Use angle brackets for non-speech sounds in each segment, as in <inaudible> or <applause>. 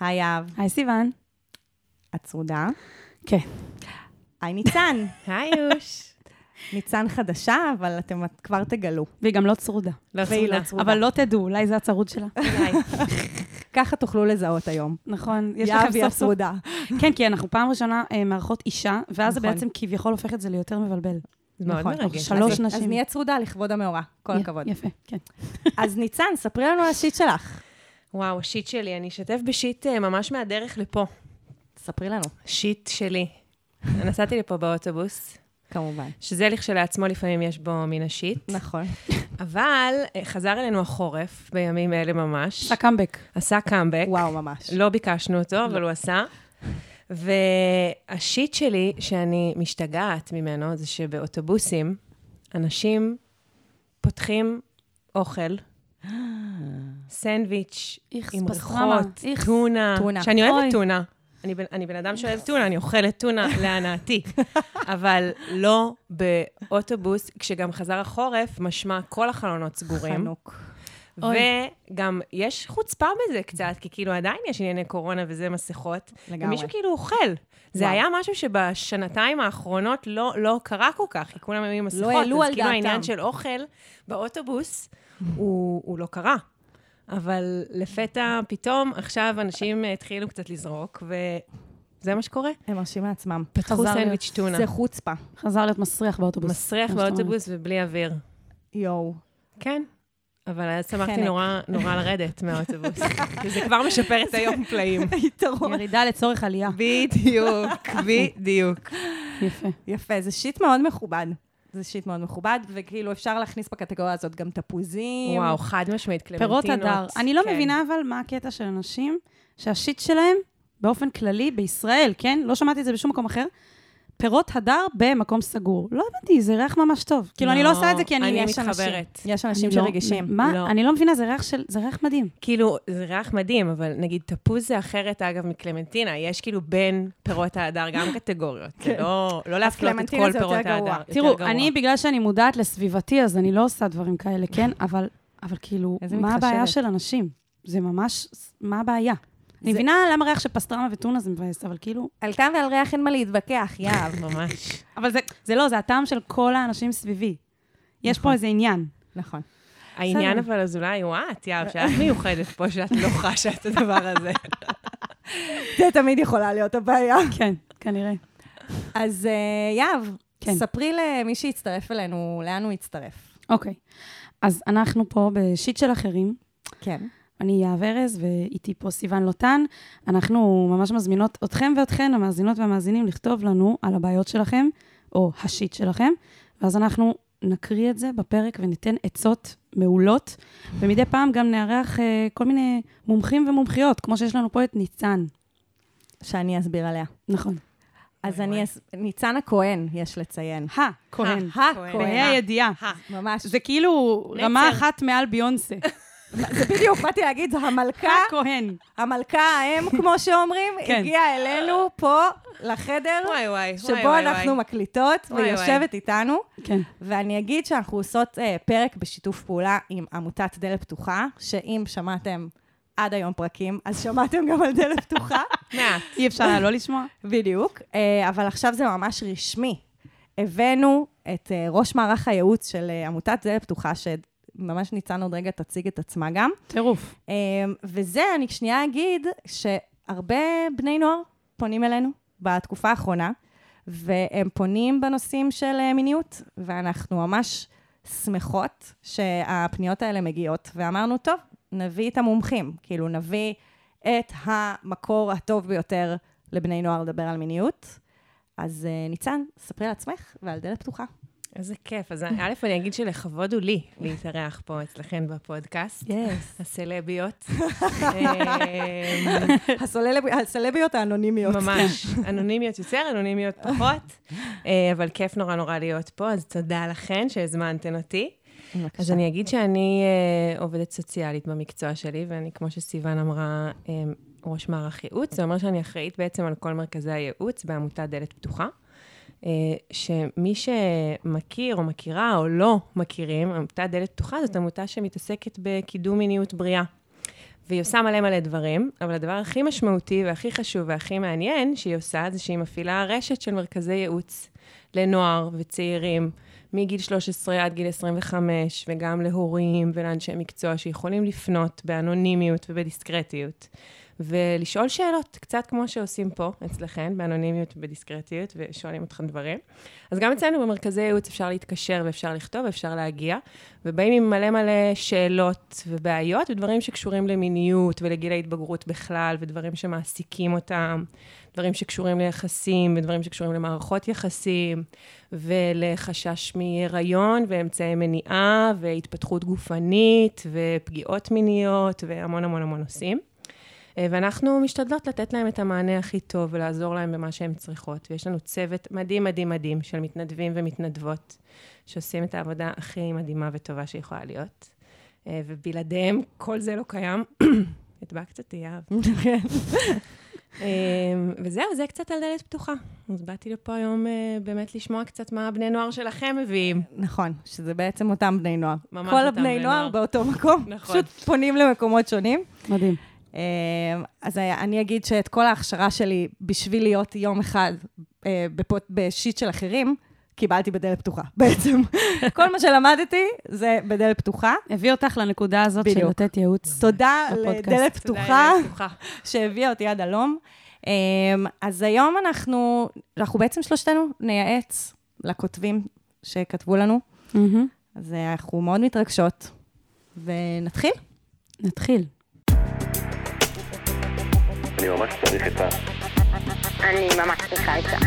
היי יהב, היי סיוון. את צרודה? כן. היי ניצן. <laughs> היי יוש. ניצן חדשה, אבל אתם כבר תגלו. והיא גם לא צרודה. לא והיא לא צרודה. צרודה. אבל לא תדעו, אולי זה הצרוד שלה. <laughs> אולי. ככה תוכלו לזהות היום. נכון, יש לכם סוף סוף... הצרודה. <laughs> כן, כי אנחנו פעם ראשונה אה, מארחות אישה, ואז זה נכון. בעצם כביכול הופך את זה ליותר מבלבל. זה מאוד נכון. מרגש. שלוש נשים. אז נהיה צרודה לכבוד המאורע. כל הכבוד. יפה, כן. אז ניצן, ספרי לנו על השיט שלך. וואו, השיט שלי, אני אשתף בשיט אה, ממש מהדרך לפה. ספרי לנו, שיט שלי. <laughs> נסעתי לפה באוטובוס, כמובן. שזה לכשלעצמו לפעמים יש בו מן השיט, נכון. אבל אה, חזר אלינו החורף בימים אלה ממש. עשה קאמבק. עשה קאמבק. וואו, ממש. לא ביקשנו אותו, אבל הוא עשה. והשיט שלי, שאני משתגעת ממנו, זה שבאוטובוסים, אנשים פותחים אוכל, סנדוויץ' עם ריחות. טונה. שאני אוהבת. טונה. אני בן, אני בן אדם שאוהב טונה, אני אוכלת טונה <laughs> להנאתי. אבל לא באוטובוס, כשגם חזר החורף, משמע כל החלונות סגורים. חנוק. וגם יש חוצפה בזה קצת, כי כאילו עדיין יש ענייני קורונה וזה מסכות. לגמרי. ומישהו כאילו אוכל. זה. היה משהו שבשנתיים האחרונות לא, לא קרה כל כך, כי כולם היו עם מסכות. העלו אז על כאילו דעתם. העניין של אוכל באוטובוס, הוא, הוא לא קרה. אבל לפתע, פתאום, עכשיו אנשים התחילו קצת לזרוק, וזה מה שקורה. הם מרשים לעצמם. פתחו סנדוויץ' טונה. זה חוצפה. חזר להיות מסריח באוטובוס. מסריח באוטובוס ובלי אוויר. יואו. כן. אבל אז שמחתי. נורא, נורא לרדת מהאוטובוס, <laughs> כי זה כבר משפר את היום פלאים. <laughs> יתרון. ירידה לצורך עלייה. בדיוק, <laughs> בדיוק. יפה. יפה, זה שיט מאוד מכובד. זה שיט מאוד מכובד, וכאילו אפשר להכניס בקטגוריה הזאת גם תפוזים. וואו, חד משמעית, קלמנטינות. פירות הדר. אני לא כן. מבינה אבל מה הקטע של אנשים שהשיט שלהם, באופן כללי, בישראל, כן? לא שמעתי את זה בשום מקום אחר. פירות הדר במקום סגור. לא הבנתי, זה ריח ממש טוב. כאילו, אני לא עושה את זה כי אני... אני יש אנשים. מתחברת. יש אנשים לא- שרגישים. מה? לא. אני לא מבינה, זה ריח של... זה ריח מדהים. כאילו, זה ריח מדהים, אבל נגיד תפוז זה אחרת, אגב, מקלמנטינה. יש כאילו בין פירות ההדר גם קטגוריות. זה לא לא להפלות את כל פירות. ההדר. תראו. אני, בגלל שאני מודעת לסביבתי, אז אני לא עושה דברים כאלה, כן? אבל, אבל כאילו, מה הבעיה. של אנשים? זה ממש, מה הבעיה? אני מבינה למה ריח של פסטרמה וטונה זה מבאס, אבל כאילו... על טעם ועל ריח אין מה להתווכח, יהב. <laughs> ממש. אבל זה, זה לא, זה הטעם של כל האנשים סביבי. יש נכון. פה איזה עניין. נכון. העניין אבל אז אולי הוא את, יאב, שאת <laughs> מיוחדת פה, שאת לא חשה את הדבר הזה. <laughs> זה תמיד יכולה להיות הבעיה. כן, כנראה. אז אה, יהב, כן. ספרי למי שהצטרף אלינו, לאן הוא הצטרף. אוקיי. אז אנחנו פה בשיט של אחרים. כן. אני יהב ארז, ואיתי פה סיוון לוטן. אנחנו ממש מזמינות אתכם ואתכן, המאזינות והמאזינים, לכתוב לנו על הבעיות שלכם, או השיט שלכם, ואז אנחנו נקריא את זה בפרק וניתן עצות מעולות, ומדי פעם גם נארח אה, כל מיני מומחים ומומחיות, כמו שיש לנו פה את ניצן. שאני אסביר עליה. נכון. אז אני, ניצן הכהן, יש לציין. הכהן. הכהן. בה"א הידיעה. ממש. זה כאילו. רמה אחת מעל ביונסה. זה בדיוק, באתי להגיד, זו המלכה, הכהן. המלכה האם, כמו שאומרים, כן. הגיעה אלינו פה לחדר, וואי, וואי, שבו וואי, אנחנו וואי. מקליטות, וואי, ויושבת איתנו. כן. ואני אגיד שאנחנו עושות אה, פרק בשיתוף פעולה עם עמותת דלת פתוחה, שאם שמעתם עד היום פרקים, אז שמעתם גם על דלת פתוחה. <laughs> מעט. אי אפשר היה לא לשמוע. בדיוק, אה, אבל עכשיו זה ממש רשמי. הבאנו את אה, ראש מערך הייעוץ של עמותת דלת פתוחה, שממש ניצן עוד רגע תציג את עצמה גם. טירוף. אה, וזה, אני שנייה אגיד, שהרבה בני נוער פונים אלינו בתקופה האחרונה, והם פונים בנושאים של אה, מיניות, ואנחנו ממש שמחות שהפניות האלה מגיעות, ואמרנו, טוב, נביא את המומחים, כאילו נביא את המקור הטוב ביותר לבני נוער לדבר על מיניות. אז אה, ניצן, ספרי על עצמך ועל דלת פתוחה. איזה כיף. אז א', אני אגיד שלכבוד הוא לי להתארח פה אצלכן בפודקאסט. יס. הסלביות. <laughs> הסלביות האנונימיות. ממש. <laughs> אנונימיות יותר, אנונימיות פחות. אה, אבל כיף נורא נורא להיות פה, אז תודה לכן שהזמנתן אותי. בבקשה. אז אני אגיד שאני אה, עובדת סוציאלית במקצוע שלי, ואני, כמו שסיוון אמרה, אה, ראש מערך ייעוץ. זה אומר שאני אחראית בעצם על כל מרכזי הייעוץ בעמותת דלת פתוחה. אה, שמי שמכיר או מכירה או לא מכירים, עמותת דלת פתוחה זאת עמותה שמתעסקת בקידום מיניות בריאה. והיא עושה מלא מלא דברים, אבל הדבר הכי משמעותי והכי חשוב והכי מעניין שהיא עושה, זה שהיא מפעילה רשת של מרכזי ייעוץ לנוער וצעירים, מגיל 13 עד גיל 25, וגם להורים ולאנשי מקצוע שיכולים לפנות באנונימיות ובדיסקרטיות. ולשאול שאלות, קצת כמו שעושים פה, אצלכם, באנונימיות ובדיסקרטיות, ושואלים אתכם דברים. אז גם אצלנו במרכזי ייעוץ אפשר להתקשר ואפשר לכתוב ואפשר להגיע, ובאים עם מלא מלא שאלות ובעיות, ודברים שקשורים למיניות ולגיל ההתבגרות בכלל, ודברים שמעסיקים אותם, דברים שקשורים ליחסים, ודברים שקשורים למערכות יחסים, ולחשש מהיריון, ואמצעי מניעה, והתפתחות גופנית, ופגיעות מיניות, והמון המון המון נושאים. אה, ואנחנו משתדלות לתת להם את המענה הכי טוב ולעזור להם במה שהן צריכות. ויש לנו צוות מדהים, מדהים, מדהים של מתנדבים ומתנדבות, שעושים את העבודה הכי מדהימה וטובה שיכולה להיות. אה, ובלעדיהם כל זה לא קיים. <coughs> נדבק קצת יהב. אה, וזהו, זה קצת על דלת פתוחה. אז באתי לפה היום באמת לשמוע קצת מה בני נוער שלכם מביאים. נכון, שזה בעצם אותם בני נוער. ממש כל אותם הבני בני נוער נוער. באותו מקום. נכון. פשוט פונים למקומות שונים. מדהים. אה, אז אני אגיד שאת כל ההכשרה שלי בשביל להיות יום אחד אה, בפוט- בשיט של אחרים, קיבלתי בדלת פתוחה, <laughs> בעצם. כל מה שלמדתי זה בדלת פתוחה. הביא אותך לנקודה הזאת של בדיוק. לתת ייעוץ. תודה בפודקאסט. לדלת תודה, פתוחה. <laughs> שהביאה אותי עד הלום. אה, אז היום אנחנו, אנחנו בעצם שלושתנו נייעץ לכותבים שכתבו לנו. אז אה, אנחנו מאוד מתרגשות. ונתחיל? נתחיל. אני ממש צריך עצה. אני ממש צריכה עצה.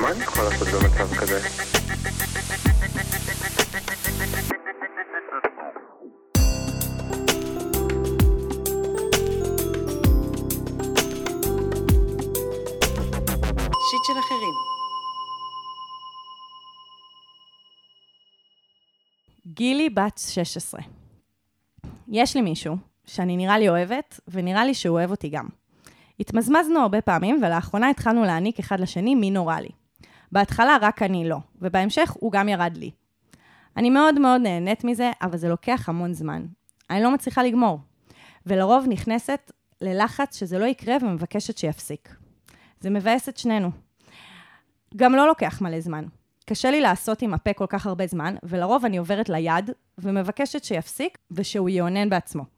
מה אני יכול לעשות במצב כזה? שיט של אחרים. גילי בת 16. יש לי מישהו שאני נראה לי אוהבת, ונראה לי שהוא אוהב אותי גם. התמזמזנו הרבה פעמים, ולאחרונה התחלנו להעניק אחד לשני מי נורא לי. בהתחלה רק אני לא, ובהמשך הוא גם ירד לי. אני מאוד מאוד נהנית מזה, אבל זה לוקח המון זמן. אני לא מצליחה לגמור. ולרוב נכנסת ללחץ שזה לא יקרה ומבקשת שיפסיק. זה מבאס את שנינו. גם לא לוקח מלא זמן. קשה לי לעשות עם הפה כל כך הרבה זמן, ולרוב אני עוברת ליד ומבקשת שיפסיק ושהוא יאונן בעצמו.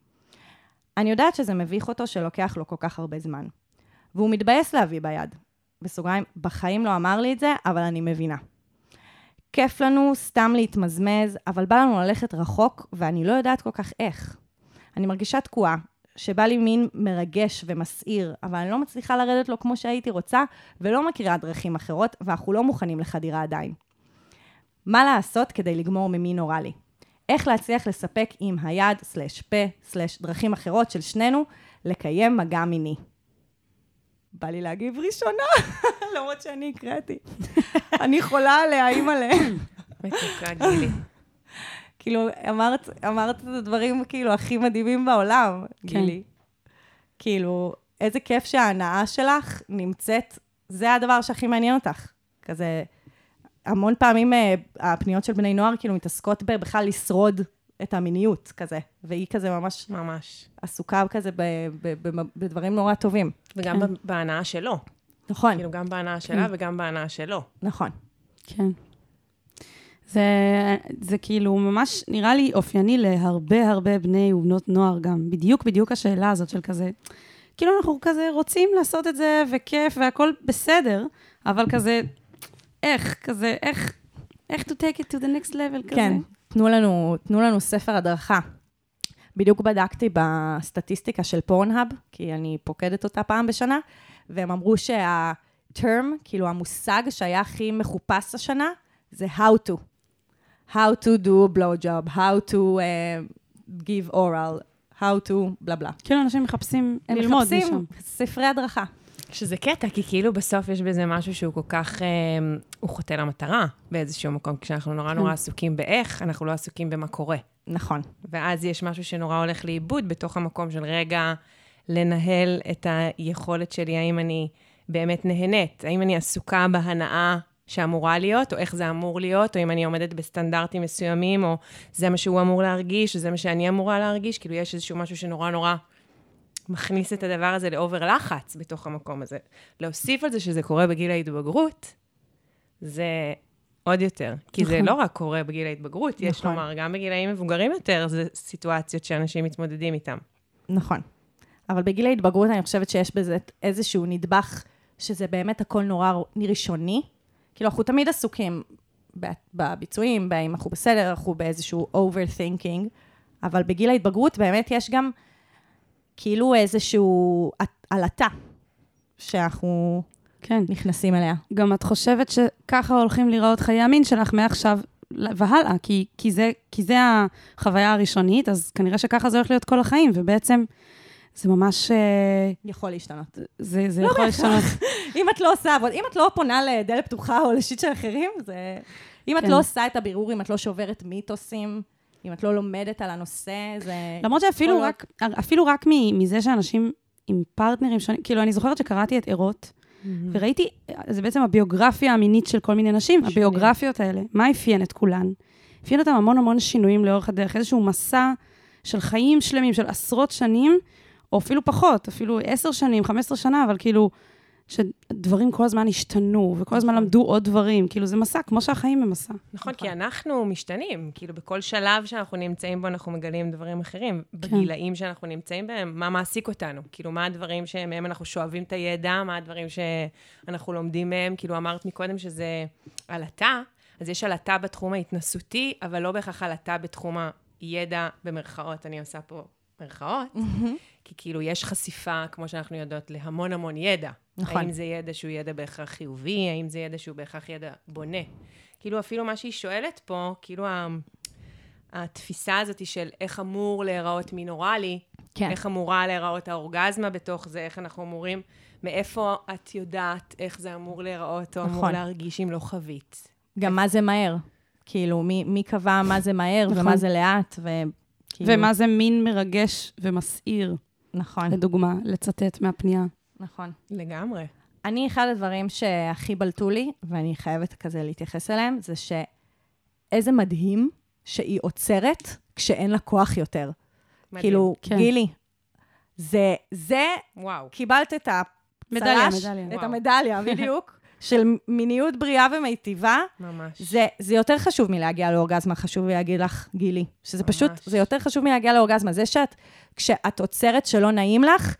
אני יודעת שזה מביך אותו שלוקח לו כל כך הרבה זמן. והוא מתבאס להביא ביד. בסוגריים, בחיים לא אמר לי את זה, אבל אני מבינה. כיף לנו סתם להתמזמז, אבל בא לנו ללכת רחוק, ואני לא יודעת כל כך איך. אני מרגישה תקועה, שבא לי מין מרגש ומסעיר, אבל אני לא מצליחה לרדת לו כמו שהייתי רוצה, ולא מכירה דרכים אחרות, ואנחנו לא מוכנים לחדירה עדיין. מה לעשות כדי לגמור ממי נורא לי? איך להצליח לספק עם היד, סלש פה, סלש דרכים אחרות של שנינו, לקיים מגע מיני. בא לי להגיב ראשונה, <laughs> למרות שאני הקראתי. <laughs> אני חולה עליה, אימא'לה. <laughs> מתוקה, גילי. כאילו, אמרת, אמרת את הדברים כאילו הכי מדהימים בעולם, כן. גילי. כאילו, איזה כיף שההנאה שלך נמצאת, זה הדבר שהכי מעניין אותך. כזה, המון פעמים אה, הפניות של בני נוער כאילו מתעסקות בכלל לשרוד את המיניות כזה, והיא כזה ממש ממש. עסוקה כזה ב- ב- ב- בדברים נורא טובים. וגם כן. בהנאה שלו. נכון, כאילו, גם בהנאה שלה וגם בהנאה שלו. נכון. כן. זה, זה כאילו ממש נראה לי אופייני להרבה הרבה בני ובנות נוער גם. בדיוק בדיוק השאלה הזאת של כזה, כאילו אנחנו כזה רוצים לעשות את זה וכיף והכל בסדר, אבל כזה, איך, כזה, איך, איך to take it to the next level כזה. כן, תנו לנו, תנו לנו ספר הדרכה. בדיוק בדקתי בסטטיסטיקה של פורנהאב, כי אני פוקדת אותה פעם בשנה, והם אמרו שה-term, כאילו המושג שהיה הכי מחופש השנה, זה how to. how to do a blow job, how to uh, give oral, how to בלה בלה. כאילו אנשים מחפשים הם ללמוד מחפשים משם. ספרי הדרכה. שזה קטע, כי כאילו בסוף יש בזה משהו שהוא כל כך, אה, הוא חוטא למטרה באיזשהו מקום. כשאנחנו נורא נורא עסוקים באיך, אנחנו לא עסוקים במה קורה. נכון. ואז יש משהו שנורא הולך לאיבוד בתוך המקום של רגע לנהל את היכולת שלי, האם אני באמת נהנית, האם אני עסוקה בהנאה שאמורה להיות, או איך זה אמור להיות, או אם אני עומדת בסטנדרטים מסוימים, או זה מה שהוא אמור להרגיש, או זה מה שאני אמורה להרגיש, כאילו יש איזשהו משהו שנורא נורא מכניס את הדבר הזה לאובר לחץ בתוך המקום הזה. להוסיף על זה שזה קורה בגיל ההתבגרות, זה עוד יותר. כי זה נכון. לא רק קורה בגיל ההתבגרות, יש נכון. לומר, גם בגילאים מבוגרים יותר, זה סיטואציות שאנשים מתמודדים איתם. נכון. אבל בגיל ההתבגרות אני חושבת שיש בזה איזשהו נדבך, שזה באמת הכל נורא ראשוני. כאילו, אנחנו תמיד עסוקים בביצועים, באם אנחנו בסדר, אנחנו באיזשהו overthinking, אבל בגיל ההתבגרות באמת יש גם כאילו איזשהו עלטה שאנחנו כן. נכנסים אליה. גם את חושבת שככה הולכים להיראות חיי המין שלך מעכשיו והלאה, כי, כי, זה, כי זה החוויה הראשונית, אז כנראה שככה זה הולך להיות כל החיים, ובעצם זה ממש... אה, יכול להשתנות. זה, זה לא יכול. להשתנות. <laughs> אם את לא עושה עבוד, אם את לא פונה לדלת פתוחה או לשיט של אחרים, זה... אם את כן. לא עושה את הבירור, אם את לא שוברת מיתוסים, אם את לא לומדת על הנושא, זה... למרות שאפילו רק, אפילו רק מזה שאנשים עם פרטנרים שונים, כאילו, אני זוכרת שקראתי את ערות, וראיתי, זה בעצם הביוגרפיה המינית של כל מיני נשים, הביוגרפיות האלה, מה אפיין את כולן? אפיין אותם המון המון שינויים לאורך הדרך, איזשהו מסע של חיים שלמים, של עשרות שנים, או אפילו פחות, אפילו עשר שנים, חמש עשרה שנה, אבל כאילו, שדברים כל הזמן השתנו, וכל הזמן למדו עוד דברים, כאילו, זה מסע, כמו שהחיים הם מסע. נכון, כי אנחנו משתנים, כאילו בכל שלב שאנחנו נמצאים בו אנחנו מגלים דברים אחרים. בגילאים שאנחנו נמצאים בהם, מה מעסיק אותנו? כאילו, מה הדברים שמהם אנחנו שואבים את הידע, מה הדברים שאנחנו לומדים מהם? כאילו, אמרת מקודם שזה עלטה, אז יש עלטה בתחום ההתנסותי, אבל לא בהכרח עלטה בתחום הידע, במרכאות, אני עושה פה מרכאות, כי כאילו יש חשיפה, כמו שאנחנו יודעות, להמון המון ידע. נכון. האם זה ידע שהוא ידע בהכרח חיובי, האם זה ידע שהוא בהכרח ידע בונה. כאילו אפילו מה שהיא שואלת פה, כאילו ה- התפיסה הזאת של איך אמור להיראות מין אוראלי, כן. איך אמורה להיראות האורגזמה בתוך זה, איך אנחנו אמורים, מאיפה את יודעת איך זה אמור להיראות או אמור נכון. להרגיש אם לא חווית. גם מה זה מהר. כאילו, מי, מי קבע מה זה מהר נכון. ומה זה לאט, וכאילו... ומה זה מין מרגש ומסעיר, נכון, לדוגמה, לצטט מהפנייה. נכון. לגמרי. אני, אחד הדברים שהכי בלטו לי, ואני חייבת כזה להתייחס אליהם, זה שאיזה מדהים שהיא עוצרת כשאין לה כוח יותר. מדהים. כאילו, כן. גילי, זה, זה, וואו. קיבלת את מדליה, הצל"ש, מדליה. את וואו. המדליה, <laughs> בדיוק, של מיניות בריאה ומיטיבה. ממש. זה, זה יותר חשוב מלהגיע לאורגזמה, חשוב לי להגיד לך, גילי, שזה ממש. פשוט, זה יותר חשוב מלהגיע לאורגזמה. זה שאת, כשאת עוצרת שלא נעים לך,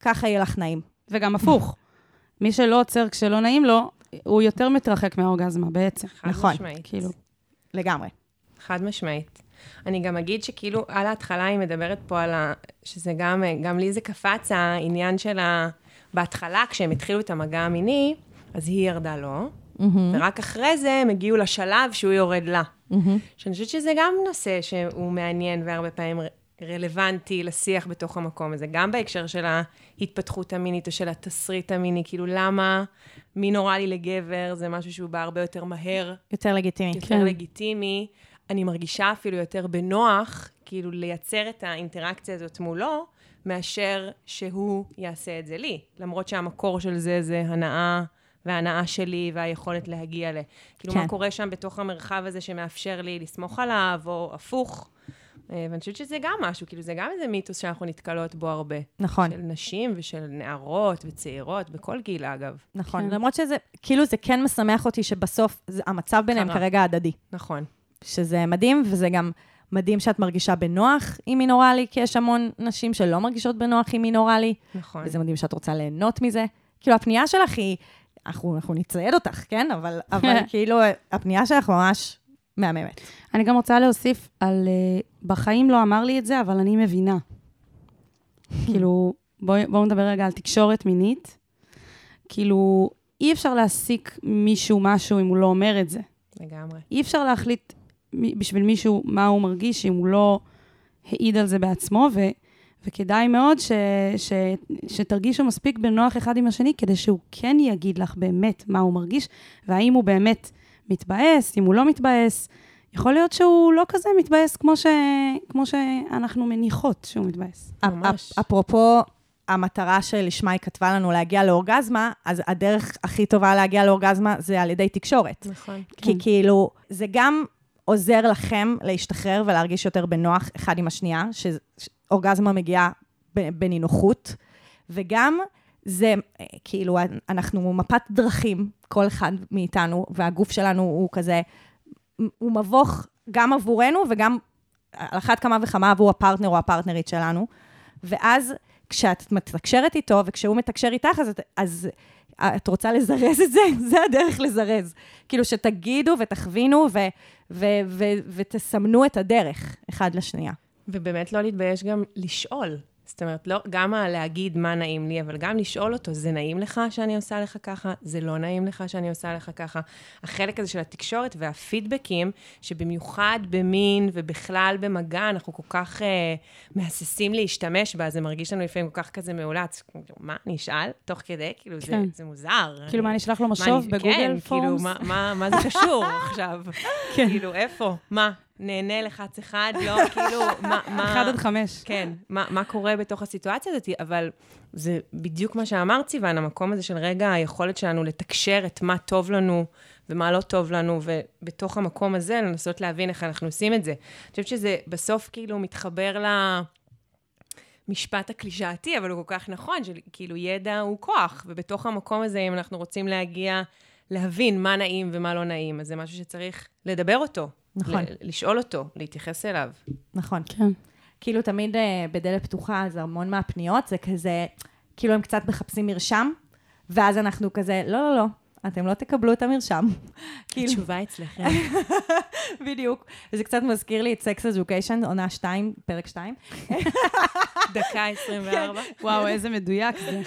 ככה יהיה לך נעים. וגם הפוך. <laughs> מי שלא עוצר כשלא נעים לו, הוא יותר מתרחק מהאורגזמה בעצם. חד נכון, משמעית. כאילו, לגמרי. חד משמעית. אני גם אגיד שכאילו, על ההתחלה היא מדברת פה על ה... שזה גם, גם לי זה קפץ, העניין של ה... בהתחלה, כשהם התחילו את המגע המיני, אז היא ירדה לו, ורק אחרי זה הם הגיעו לשלב שהוא יורד לה. שאני חושבת שזה גם נושא שהוא מעניין והרבה פעמים רלוונטי לשיח בתוך המקום הזה, גם בהקשר של ההתפתחות המינית או של התסריט המיני, כאילו למה מין אוראלי לגבר זה משהו שהוא בא הרבה יותר מהר יותר לגיטימי. יותר כן. לגיטימי, אני מרגישה אפילו יותר בנוח, כאילו לייצר את האינטראקציה הזאת מולו, מאשר שהוא יעשה את זה לי. למרות שהמקור של זה זה הנאה וההנאה שלי והיכולת להגיע ל... כאילו, כן. מה קורה שם בתוך המרחב הזה שמאפשר לי לסמוך עליו, או הפוך. אה, ואני חושבת שזה גם משהו, כאילו, זה גם איזה מיתוס שאנחנו נתקלות בו הרבה. נכון, של נשים ושל נערות וצעירות, בכל גיל, אגב. נכון. כן. למרות שזה, כאילו זה כן משמח אותי שבסוף זה, המצב ביניהם קרה. כרגע הדדי. נכון. שזה מדהים, וזה גם מדהים שאת מרגישה בנוח עם מין אוראלי, כי יש המון נשים שלא מרגישות בנוח עם מין אוראלי, נכון. וזה מדהים שאת רוצה ליהנות מזה. כאילו, הפנייה שלך היא, אנחנו, אנחנו נצייד אותך, כן? אבל, אבל <laughs> כאילו, הפנייה שלך ממש מהממת. אני גם רוצה להוסיף על, uh, בחיים לא אמר לי את זה, אבל אני מבינה. <laughs> כאילו, בואו בוא נדבר רגע על תקשורת מינית. כאילו, אי אפשר להסיק מישהו משהו אם הוא לא אומר את זה. לגמרי. אי אפשר להחליט בשביל מישהו מה הוא מרגיש אם הוא לא העיד על זה בעצמו, ו, וכדאי מאוד ש, ש, שתרגישו מספיק בנוח אחד עם השני, כדי שהוא כן יגיד לך באמת מה הוא מרגיש, והאם הוא באמת מתבאס, אם הוא לא מתבאס. יכול להיות שהוא לא כזה מתבאס כמו, ש, כמו שאנחנו מניחות שהוא מתבאס. ממש. אפ- אפרופו המטרה שלשמה היא כתבה לנו להגיע לאורגזמה, אז הדרך הכי טובה להגיע לאורגזמה זה על ידי תקשורת. נכון. כי כאילו, זה גם עוזר לכם להשתחרר ולהרגיש יותר בנוח אחד עם השנייה, שאורגזמה מגיעה בנינוחות, וגם זה, כאילו, אנחנו מפת דרכים, כל אחד מאיתנו, והגוף שלנו הוא כזה, הוא מבוך גם עבורנו וגם על אחת כמה וכמה עבור הפרטנר או הפרטנרית שלנו. ואז כשאת מתקשרת איתו וכשהוא מתקשר איתך, אז, אז את רוצה לזרז את זה? <laughs> זה הדרך לזרז. כאילו שתגידו ותכווינו ו, ו, ו, ותסמנו את הדרך אחד לשנייה. ובאמת לא להתבייש גם לשאול. זאת אומרת, לא, גם להגיד מה נעים לי, אבל גם לשאול אותו, זה נעים לך שאני עושה לך ככה? זה לא נעים לך שאני עושה לך ככה? החלק הזה של התקשורת והפידבקים, שבמיוחד במין ובכלל במגע, אנחנו כל כך אה, מהססים להשתמש בה, זה מרגיש לנו לפעמים כל כך כזה מאולץ. מה, אני אשאל? תוך כדי? כאילו, כן. זה, זה מוזר. כאילו, מה, אני אשלח לו משוב בגוגל כן, כאילו? מה, מה, מה זה קשור עכשיו? <laughs> כן. כאילו, איפה? מה? נהנה לחץ אחד? לא, <laughs> כאילו, מה... מה... אחד עד חמש. כן, מה, מה קורה בתוך הסיטואציה הזאת, אבל זה בדיוק מה שאמרת, סיוון, המקום הזה של רגע היכולת שלנו לתקשר את מה טוב לנו ומה לא טוב לנו, ובתוך המקום הזה לנסות להבין איך אנחנו עושים את זה. אני חושבת שזה בסוף כאילו מתחבר למשפט הקלישאתי, אבל הוא כל כך נכון, שכאילו ידע הוא כוח, ובתוך המקום הזה, אם אנחנו רוצים להגיע, להבין מה נעים ומה לא נעים, אז זה משהו שצריך לדבר אותו. נכון. לשאול אותו, להתייחס אליו. נכון. כן. כאילו תמיד אה, בדלת פתוחה, אז המון מהפניות זה כזה, כאילו הם קצת מחפשים מרשם, ואז אנחנו כזה, לא, לא, לא, אתם לא תקבלו את המרשם. <laughs> כאילו, התשובה אצלכם. <laughs> בדיוק. וזה קצת מזכיר לי את סקס אדיוקיישן, עונה 2, פרק 2. <laughs> דקה 24. וואו, איזה מדויק זה.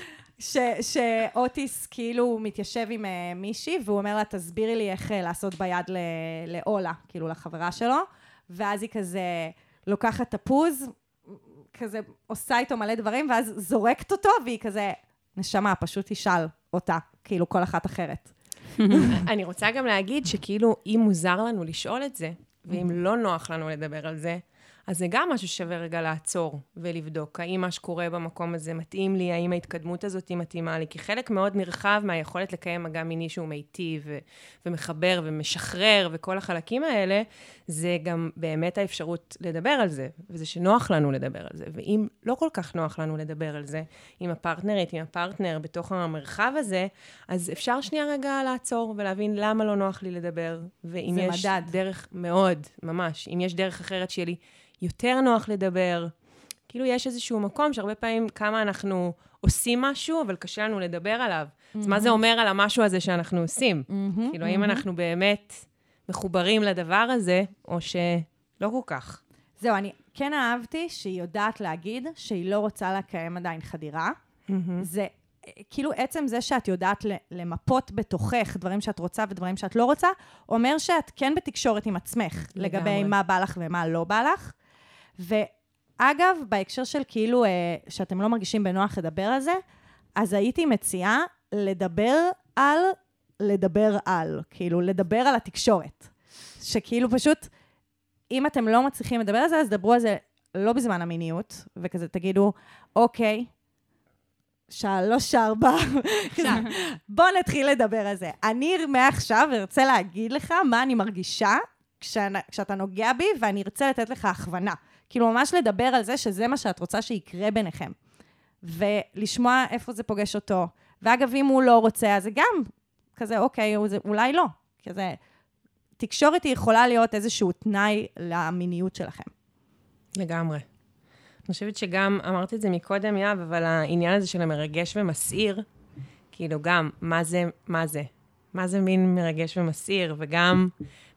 שאוטיס כאילו מתיישב עם uh, מישהי, והוא אומר לה, תסבירי לי איך uh, לעשות ביד לאולה, כאילו לחברה שלו, ואז היא כזה לוקחת תפוז, כזה עושה איתו מלא דברים, ואז זורקת אותו, והיא כזה, נשמה, פשוט תשאל אותה, כאילו כל אחת אחרת. <laughs> אני רוצה גם להגיד שכאילו, אם מוזר לנו לשאול את זה, ואם לא נוח לנו לדבר על זה, אז זה גם משהו ששווה רגע לעצור ולבדוק. האם מה שקורה במקום הזה מתאים לי, האם ההתקדמות הזאת היא מתאימה לי, כי חלק מאוד נרחב מהיכולת לקיים מגע מיני שהוא מיטיב ו- ומחבר ומשחרר וכל החלקים האלה, זה גם באמת האפשרות לדבר על זה, וזה שנוח לנו לדבר על זה. ואם לא כל כך נוח לנו לדבר על זה, עם הפרטנרית, עם הפרטנר, בתוך המרחב הזה, אז אפשר שנייה רגע לעצור ולהבין למה לא נוח לי לדבר, ואם יש מדד. דרך, מאוד, ממש, אם יש דרך אחרת שיהיה לי יותר נוח לדבר, כאילו יש איזשהו מקום שהרבה פעמים כמה אנחנו עושים משהו, אבל קשה לנו לדבר עליו. אז מה זה אומר על המשהו הזה שאנחנו עושים? כאילו, האם אנחנו באמת מחוברים לדבר הזה, או שלא כל כך? זהו, אני כן אהבתי שהיא יודעת להגיד שהיא לא רוצה לקיים עדיין חדירה. זה אה, כאילו עצם זה שאת יודעת למפות בתוכך דברים שאת רוצה ודברים שאת לא רוצה, אומר שאת כן בתקשורת עם עצמך, לגבי לגמרי. מה בא לך ומה לא בא לך. ואגב, בהקשר של כאילו, אה, שאתם לא מרגישים בנוח לדבר על זה, אז הייתי מציעה לדבר על, לדבר על, כאילו, לדבר על התקשורת. שכאילו פשוט, אם אתם לא מצליחים לדבר על זה, אז דברו על זה לא בזמן המיניות, וכזה תגידו, אוקיי, שלוש, ארבע, כזה, בוא נתחיל לדבר על זה. אני מעכשיו ארצה להגיד לך מה אני מרגישה כשאתה נוגע בי, ואני ארצה לתת לך הכוונה. כאילו, ממש לדבר על זה שזה מה שאת רוצה שיקרה ביניכם. ולשמוע איפה זה פוגש אותו. ואגב, אם הוא לא רוצה, אז זה גם כזה, אוקיי, זה, אולי לא. כזה, תקשורת היא יכולה להיות איזשהו תנאי למיניות שלכם. לגמרי. אני חושבת שגם, אמרתי את זה מקודם, יהב, אבל העניין הזה של המרגש ומסעיר, כאילו גם, מה זה, מה זה? מה זה מין מרגש ומסעיר? וגם,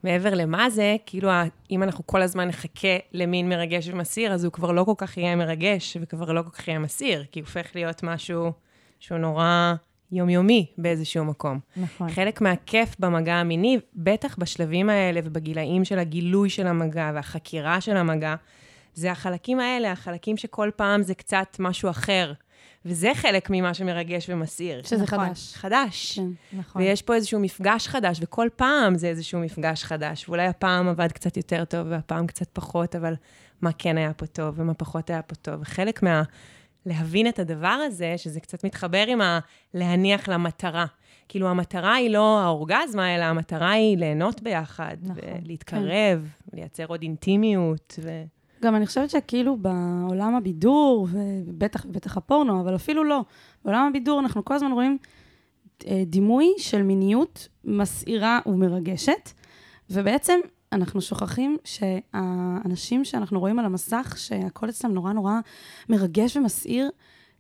מעבר למה זה, כאילו, אם אנחנו כל הזמן נחכה למין מרגש ומסעיר, אז הוא כבר לא כל כך יהיה מרגש, וכבר לא כל כך יהיה מסעיר, כי הוא הופך להיות משהו שהוא נורא יומיומי באיזשהו מקום. נכון. חלק מהכיף במגע המיני, בטח בשלבים האלה ובגילאים של הגילוי של המגע והחקירה של המגע, זה החלקים האלה, החלקים שכל פעם זה קצת משהו אחר. וזה חלק ממה שמרגש ומסעיר. שזה נכון. חדש. חדש. כן. נכון. ויש פה איזשהו מפגש חדש, וכל פעם זה איזשהו מפגש חדש. ואולי הפעם עבד קצת יותר טוב, והפעם קצת פחות, אבל מה כן היה פה טוב, ומה פחות היה פה טוב. וחלק מה... להבין את הדבר הזה, שזה קצת מתחבר עם ה... להניח למטרה. כאילו, המטרה היא לא האורגזמה, אלא המטרה היא ליהנות ביחד, נכון, ולהתקרב, לייצר עוד אינטימיות, ו... גם אני חושבת שכאילו בעולם הבידור, ובטח בטח הפורנו, אבל אפילו לא, בעולם הבידור אנחנו כל הזמן רואים אה, דימוי של מיניות מסעירה ומרגשת, ובעצם אנחנו שוכחים שהאנשים שאנחנו רואים על המסך, שהכל אצלם נורא נורא מרגש ומסעיר,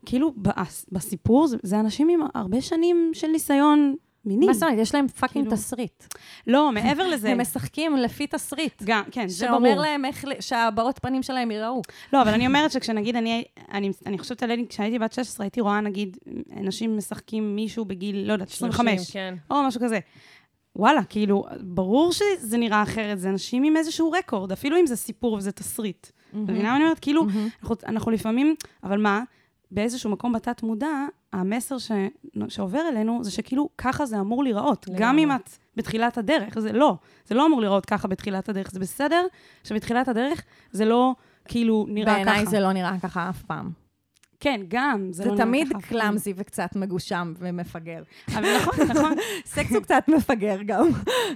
כאילו בס- בסיפור, זה אנשים עם הרבה שנים של ניסיון מיני. מה זאת אומרת? יש להם fucking כאילו- תסריט. לא, מעבר לזה. הם משחקים לפי תסריט. גם, כן, זה ברור. שאומר להם איך, שהבעות פנים שלהם ייראו. לא, אבל אני אומרת שכשנגיד אני, אני, אני חושבת עליהם, כשהייתי בת 16, הייתי רואה, נגיד, אנשים משחקים מישהו בגיל, לא יודעת, 25, כן. או משהו כזה. וואלה, כאילו, ברור שזה נראה אחרת, זה אנשים עם איזשהו רקורד, אפילו אם זה סיפור וזה תסריט. את מבינה מה אני אומרת? כאילו, אנחנו, אנחנו לפעמים, אבל מה, באיזשהו מקום בתת מודע, המסר ש, שעובר אלינו זה שכאילו ככה זה אמור להיראות. לגמרי. גם אם את בתחילת הדרך, זה לא, זה לא אמור להיראות ככה בתחילת הדרך. זה בסדר שבתחילת הדרך זה לא כאילו נראה ככה. בעיניי זה לא נראה ככה אף פעם. כן, גם, זה, זה לא תמיד. קלאמזי וקצת מגושם ומפגר. אבל נכון, נכון. <laughs> סקס הוא קצת מפגר גם.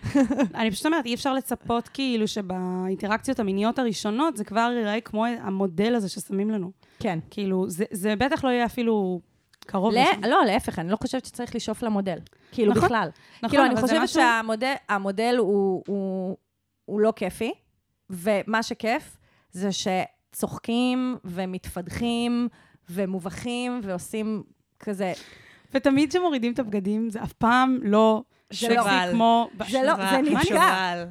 <laughs> אני פשוט אומרת, אי אפשר לצפות כאילו שבאינטראקציות המיניות הראשונות זה כבר ייראה כמו המודל הזה ששמים לנו. כן. כאילו, זה, זה בטח לא יהיה אפילו קרוב לא, לשם. לא, להפך, אני לא חושבת שצריך לשאוף למודל. כאילו, נכון, בכלל. נכון, כאילו, אני חושבת משהו- שהמודל המודל הוא, הוא, הוא לא כיפי, ומה שכיף זה שצוחקים ומתפדחים ומובכים ועושים כזה... ותמיד כשמורידים את הבגדים, זה אף פעם לא זה לא- כמו... זה לא, זה נתקע.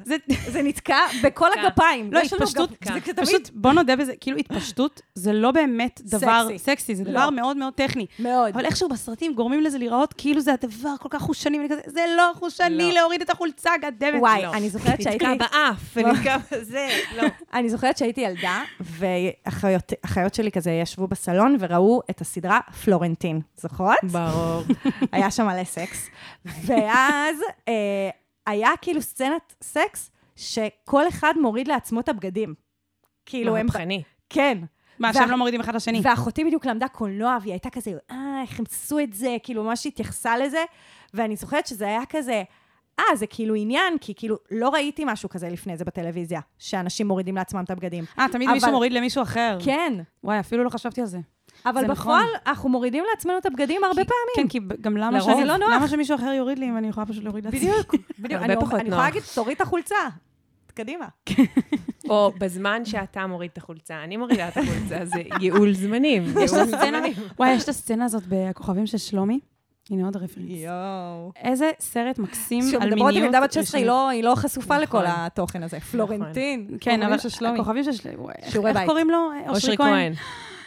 זה נתקע בכל הגפיים. לא, יש לנו התפשטות, פשוט, בוא נודה בזה, כאילו התפשטות זה לא באמת דבר סקסי. סקסי, זה לא. דבר מאוד מאוד טכני. מאוד. אבל איכשהו בסרטים גורמים לזה להיראות כאילו זה הדבר כל כך חושני, ואני כזה, זה לא חושני לא. להוריד את החולצה, גדמת. וואי, לא. אני זוכרת <laughs> שהייתי... נתקע באף, ונתקע בזה, לא. <laughs> אני זוכרת שהייתי ילדה, ואחיות שלי כזה ישבו בסלון וראו את הסדרה פלורנטין. זוכרות? ברור. <laughs> היה שם מלא סקס. ואז אה, היה כאילו סצנת סקס שכל אחד מוריד לעצמו את הבגדים. כאילו הם... מהפכני. כן. מה, שהם לא מורידים אחד לשני. ואחותי בדיוק למדה קולנוע, והיא הייתה כזה, אה, איך הם עשו את זה, כאילו, ממש התייחסה לזה. ואני זוכרת שזה היה כזה, אה, זה כאילו עניין, כי כאילו, לא ראיתי משהו כזה לפני זה בטלוויזיה, שאנשים מורידים לעצמם את הבגדים. אה, תמיד אבל- מישהו מוריד למישהו אחר. כן, וואי, אפילו לא חשבתי על זה. אבל זה בפועל, נכון. אנחנו מורידים לעצמנו את הבגדים הרבה כי- פעמים. כן, כי גם למה שאני- לא נוח. למה שמישהו אחר יוריד לי אם אני יכולה פשוט להוריד לעצמי? בדיוק, <laughs> בדיוק. הרבה אני- פחות אני נוח. יכולה להגיד, תוריד את החולצה. קדימה. <laughs> או בזמן שאתה מוריד את החולצה, אני מורידה את החולצה, זה ייעול זמנים. יש ייעול את הסצנה, זמנים. וואי, יש את הסצנה הזאת בכוכבים של שלומי. הנה עוד רפרנס. יואו. איזה סרט מקסים על מיניות. כשמדברות עם ילדה בת 16, ראשונית. היא לא- היא לא חשופה לכל נכון. התוכן הזה. פלורנטין. כן, אבל. הכוכבים של שלומי, איך- שיעורי איך בית. קוראים לו? אושרי כהן.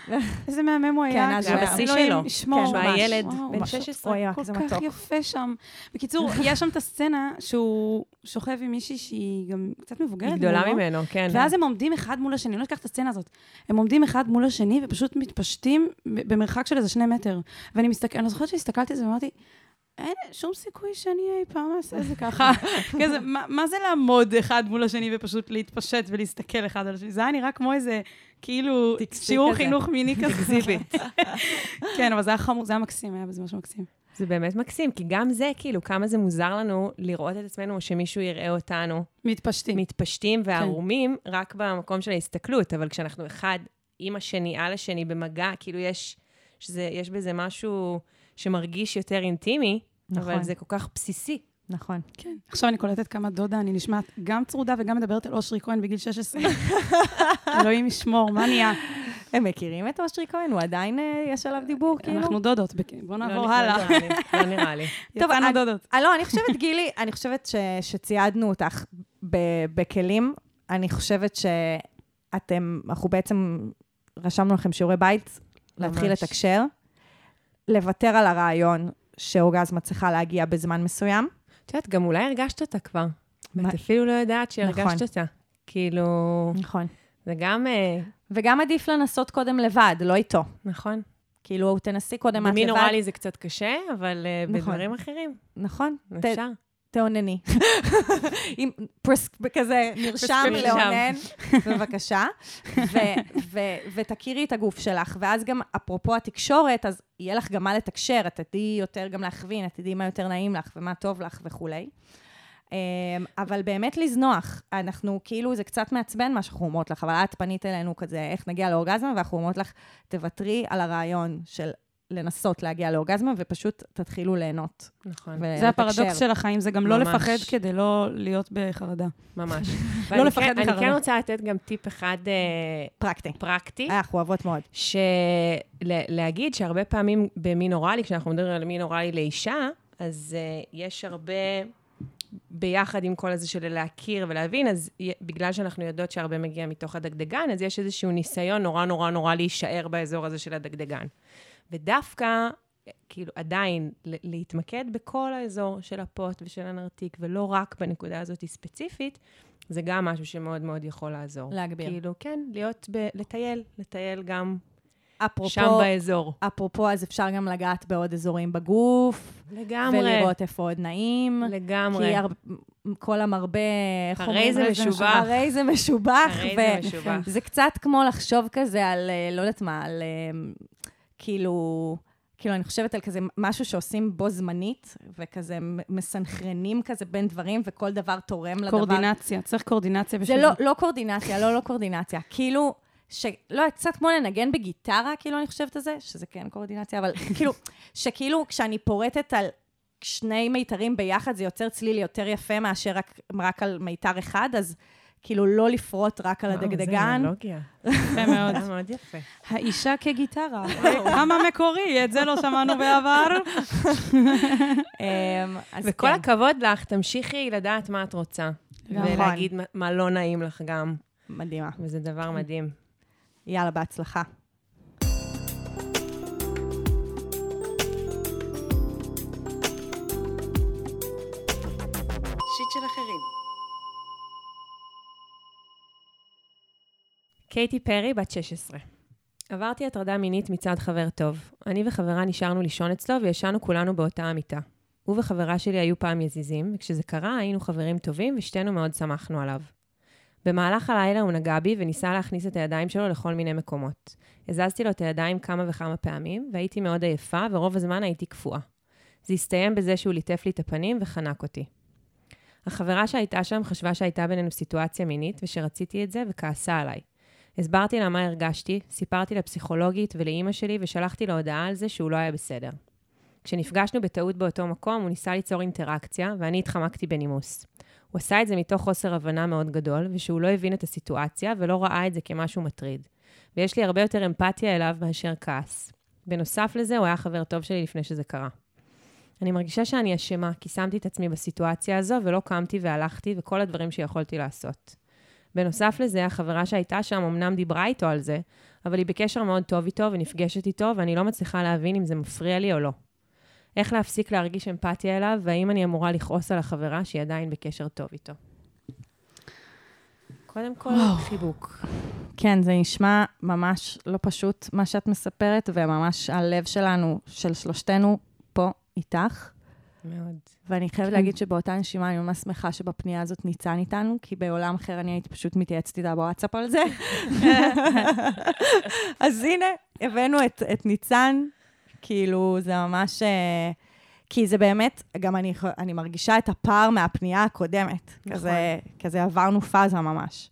<laughs> איזה מהמם הוא כן, היה. אז זה היה בשיא אלוהים שלו. כן, היה ממש. ילד וואו, בן ממש. 16. אוי, כל זה כך מתוק. יפה שם. בקיצור, <laughs> יש שם את הסצנה שהוא שוכב עם מישהי שהיא גם קצת מבוגרת. היא גדולה ממנו. כן. ואז הם עומדים אחד מול השני, אני לא אשכח את הסצנה הזאת. הם עומדים אחד מול השני ופשוט מתפשטים במרחק של איזה שני מטר. ואני מסתכלת, אני זוכרת שהסתכלתי על זה ואמרתי, אין שום סיכוי שאני אי פעם אעשה את זה ככה. <laughs> כזה, מה, מה זה לעמוד אחד מול השני ופשוט להתפשט ולהסתכל אחד על השני? זה היה נראה כמו איזה, כאילו, שיעור. חינוך מיני כזה. <laughs> כן, אבל זה היה חמור, זה היה מקסים, היה בזה משהו מקסים. זה באמת מקסים, כי גם זה, כאילו, כמה זה מוזר לנו לראות את עצמנו, שמישהו יראה אותנו מתפשטים. מתפשטים וערומים רק במקום של ההסתכלות, אבל כשאנחנו אחד עם השני, על השני, במגע, כאילו יש, שזה, יש בזה משהו שמרגיש יותר אינטימי, נכון. אבל זה כל כך בסיסי. נכון. כן. עכשיו אני קולטת כמה דודה, אני נשמעת גם צרודה וגם מדברת על אושרי כהן בגיל 16. <laughs> אלוהים ישמור, מה נהיה? הם מכירים את אושרי כהן? הוא עדיין, אה, יש עליו דיבור, כאילו? אנחנו דודות, בואו לא נעבור הלאה. לא נראה לי. <laughs> טוב, יצאנו אני- דודות. אה, לא, אני חושבת, גילי, אני חושבת שציידנו אותך ב- בכלים. אני חושבת שאתם, אנחנו בעצם רשמנו לכם שיעורי בית, להתחיל. לתקשר, לוותר על הרעיון שאורגזמה צריכה להגיע בזמן מסוים. את יודעת, גם אולי הרגשת אותה כבר. ואת אפילו לא יודעת שהרגשת נכון. אותה. כאילו, נכון. זה גם, אה, וגם עדיף לנסות קודם לבד, לא איתו. נכון. כאילו, תנסי קודם את במין לבד. אוראלי זה קצת קשה, אבל אה, נכון. בדברים אחרים, נכון. ת- אפשר. תאונני. עם פרס... כזה נרשם. לאונן, <laughs> בבקשה, ו- ו- ותכירי את הגוף שלך. ואז גם, אפרופו התקשורת, אז יהיה לך גם מה לתקשר, את תדעי יותר גם להכווין, את תדעי מה יותר נעים לך ומה טוב לך וכולי. אמ, אבל באמת לזנוח. אנחנו, כאילו, זה קצת מעצבן מה שאנחנו אומרות לך, אבל את פנית אלינו כזה, איך נגיע לאורגזמה, ואנחנו אומרות לך, תוותרי על הרעיון של לנסות להגיע לאורגזמה, ופשוט תתחילו ליהנות. נכון. זה הפרדוקס של החיים, זה גם לא ממש. לפחד כדי לא להיות בחרדה. ממש. <laughs> לא לפחד כן- אני מחרדה. כן רוצה לתת גם טיפ אחד אה, פרקטי. פרקטי. אנחנו אוהבות מאוד. שלהגיד שהרבה פעמים במין אוראלי, כשאנחנו מדברים על מין אוראלי לאישה, אז uh, יש הרבה, ביחד עם כל הזה של להכיר ולהבין, אז י- בגלל שאנחנו יודעות שהרבה מגיע מתוך הדגדגן, אז יש איזשהו ניסיון נורא נורא נורא להישאר באזור הזה של הדגדגן. ודווקא, כאילו, עדיין, להתמקד בכל האזור של הפוט ושל הנרתיק, ולא רק בנקודה הזאת ספציפית, זה גם משהו שמאוד מאוד יכול לעזור. להגביר. כאילו, כן, להיות, ב- לטייל, לטייל גם אפרופו, שם באזור. אפרופו, אז אפשר גם לגעת בעוד אזורים בגוף, לגמרי. ולראות איפה עוד נעים. לגמרי. כי הר... כל המרבה, איך הרי אומרים? זה משובח. הרי זה משובח. הרי ו- זה משובח. זה קצת כמו לחשוב כזה על, אה, לא יודעת מה, על אה, כאילו, כאילו, אני חושבת על כזה משהו שעושים בו זמנית, וכזה מסנכרנים כזה בין דברים, וכל דבר תורם לדבר. קורדינציה, צריך קורדינציה זה בשביל לא, לא קורדינציה, לא, לא קורדינציה. כאילו, ש... לא, קצת כמו לנגן בגיטרה, כאילו, אני חושבת על זה, שזה כן קורדינציה, אבל <laughs> כאילו, שכאילו, כשאני פורטת על שני מיתרים ביחד, זה יוצר צליל יותר יפה מאשר רק, רק על מיתר אחד, אז כאילו, לא לפרוט רק על הדגדגן. זה אנלוגיה. יפה מאוד. זה <laughs> מאוד יפה. האישה כגיטרה. כמה מקורי, את זה לא שמענו בעבר. <laughs> אמ, וכל כן. הכבוד לך, תמשיכי לדעת מה את רוצה. נכון. ולהגיד מה- מה לא נעים לך גם, מדהימה. וזה דבר מדהים. יאללה, בהצלחה. קייטי פרי, בת 16. עברתי הטרדה מינית מצד חבר טוב. אני וחברה נשארנו לישון אצלו וישנו כולנו באותה המיטה. הוא וחברה שלי היו פעם יזיזים, וכשזה קרה היינו חברים טובים ושתינו מאוד שמחנו עליו. במהלך הלילה הוא נגע בי וניסה להכניס את הידיים שלו לכל מיני מקומות. הזזתי לו את הידיים כמה וכמה פעמים, והייתי מאוד עייפה, ורוב הזמן הייתי קפואה. זה הסתיים בזה שהוא ליטף לי את הפנים וחנק אותי. החברה שהייתה שם חשבה שהייתה בינינו סיטואציה מינית, ושרציתי את זה, וכעסה עליי. הסברתי לה מה הרגשתי, סיפרתי לפסיכולוגית ולאימא שלי, ושלחתי לו הודעה על זה שהוא לא היה בסדר. כשנפגשנו בטעות באותו מקום, הוא ניסה ליצור אינטראקציה, ואני התחמקתי בנימוס. הוא עשה את זה מתוך חוסר הבנה מאוד גדול, ושהוא לא הבין את הסיטואציה ולא ראה את זה כמשהו מטריד. ויש לי הרבה יותר אמפתיה אליו מאשר כעס. בנוסף לזה, הוא היה חבר טוב שלי לפני שזה קרה. אני מרגישה שאני אשמה, כי שמתי את עצמי בסיטואציה הזו ולא קמתי והלכתי וכל הדברים שיכולתי לעשות. בנוסף לזה, החברה שהייתה שם אמנם דיברה איתו על זה, אבל היא בקשר מאוד טוב איתו ונפגשת איתו, ואני לא מצליחה להבין אם זה מפריע לי או לא. איך להפסיק להרגיש אמפתיה אליו, והאם אני אמורה לכעוס על החברה שהיא עדיין בקשר טוב איתו. קודם כל, חיבוק. כן, זה נשמע ממש לא פשוט, מה שאת מספרת, וממש הלב שלנו, של שלושתנו, פה איתך. מאוד. ואני חייבת להגיד שבאותה נשימה אני ממש שמחה שבפנייה הזאת ניצן איתנו, כי בעולם אחר אני הייתי פשוט מתייעצת איתה בוואטסאפ על זה. <laughs> אז הנה, הבאנו את, את ניצן, כאילו, זה ממש... אה, כי זה באמת, גם אני, אני מרגישה את הפער מהפנייה הקודמת. נכון. כזה, כזה עברנו פאזה ממש.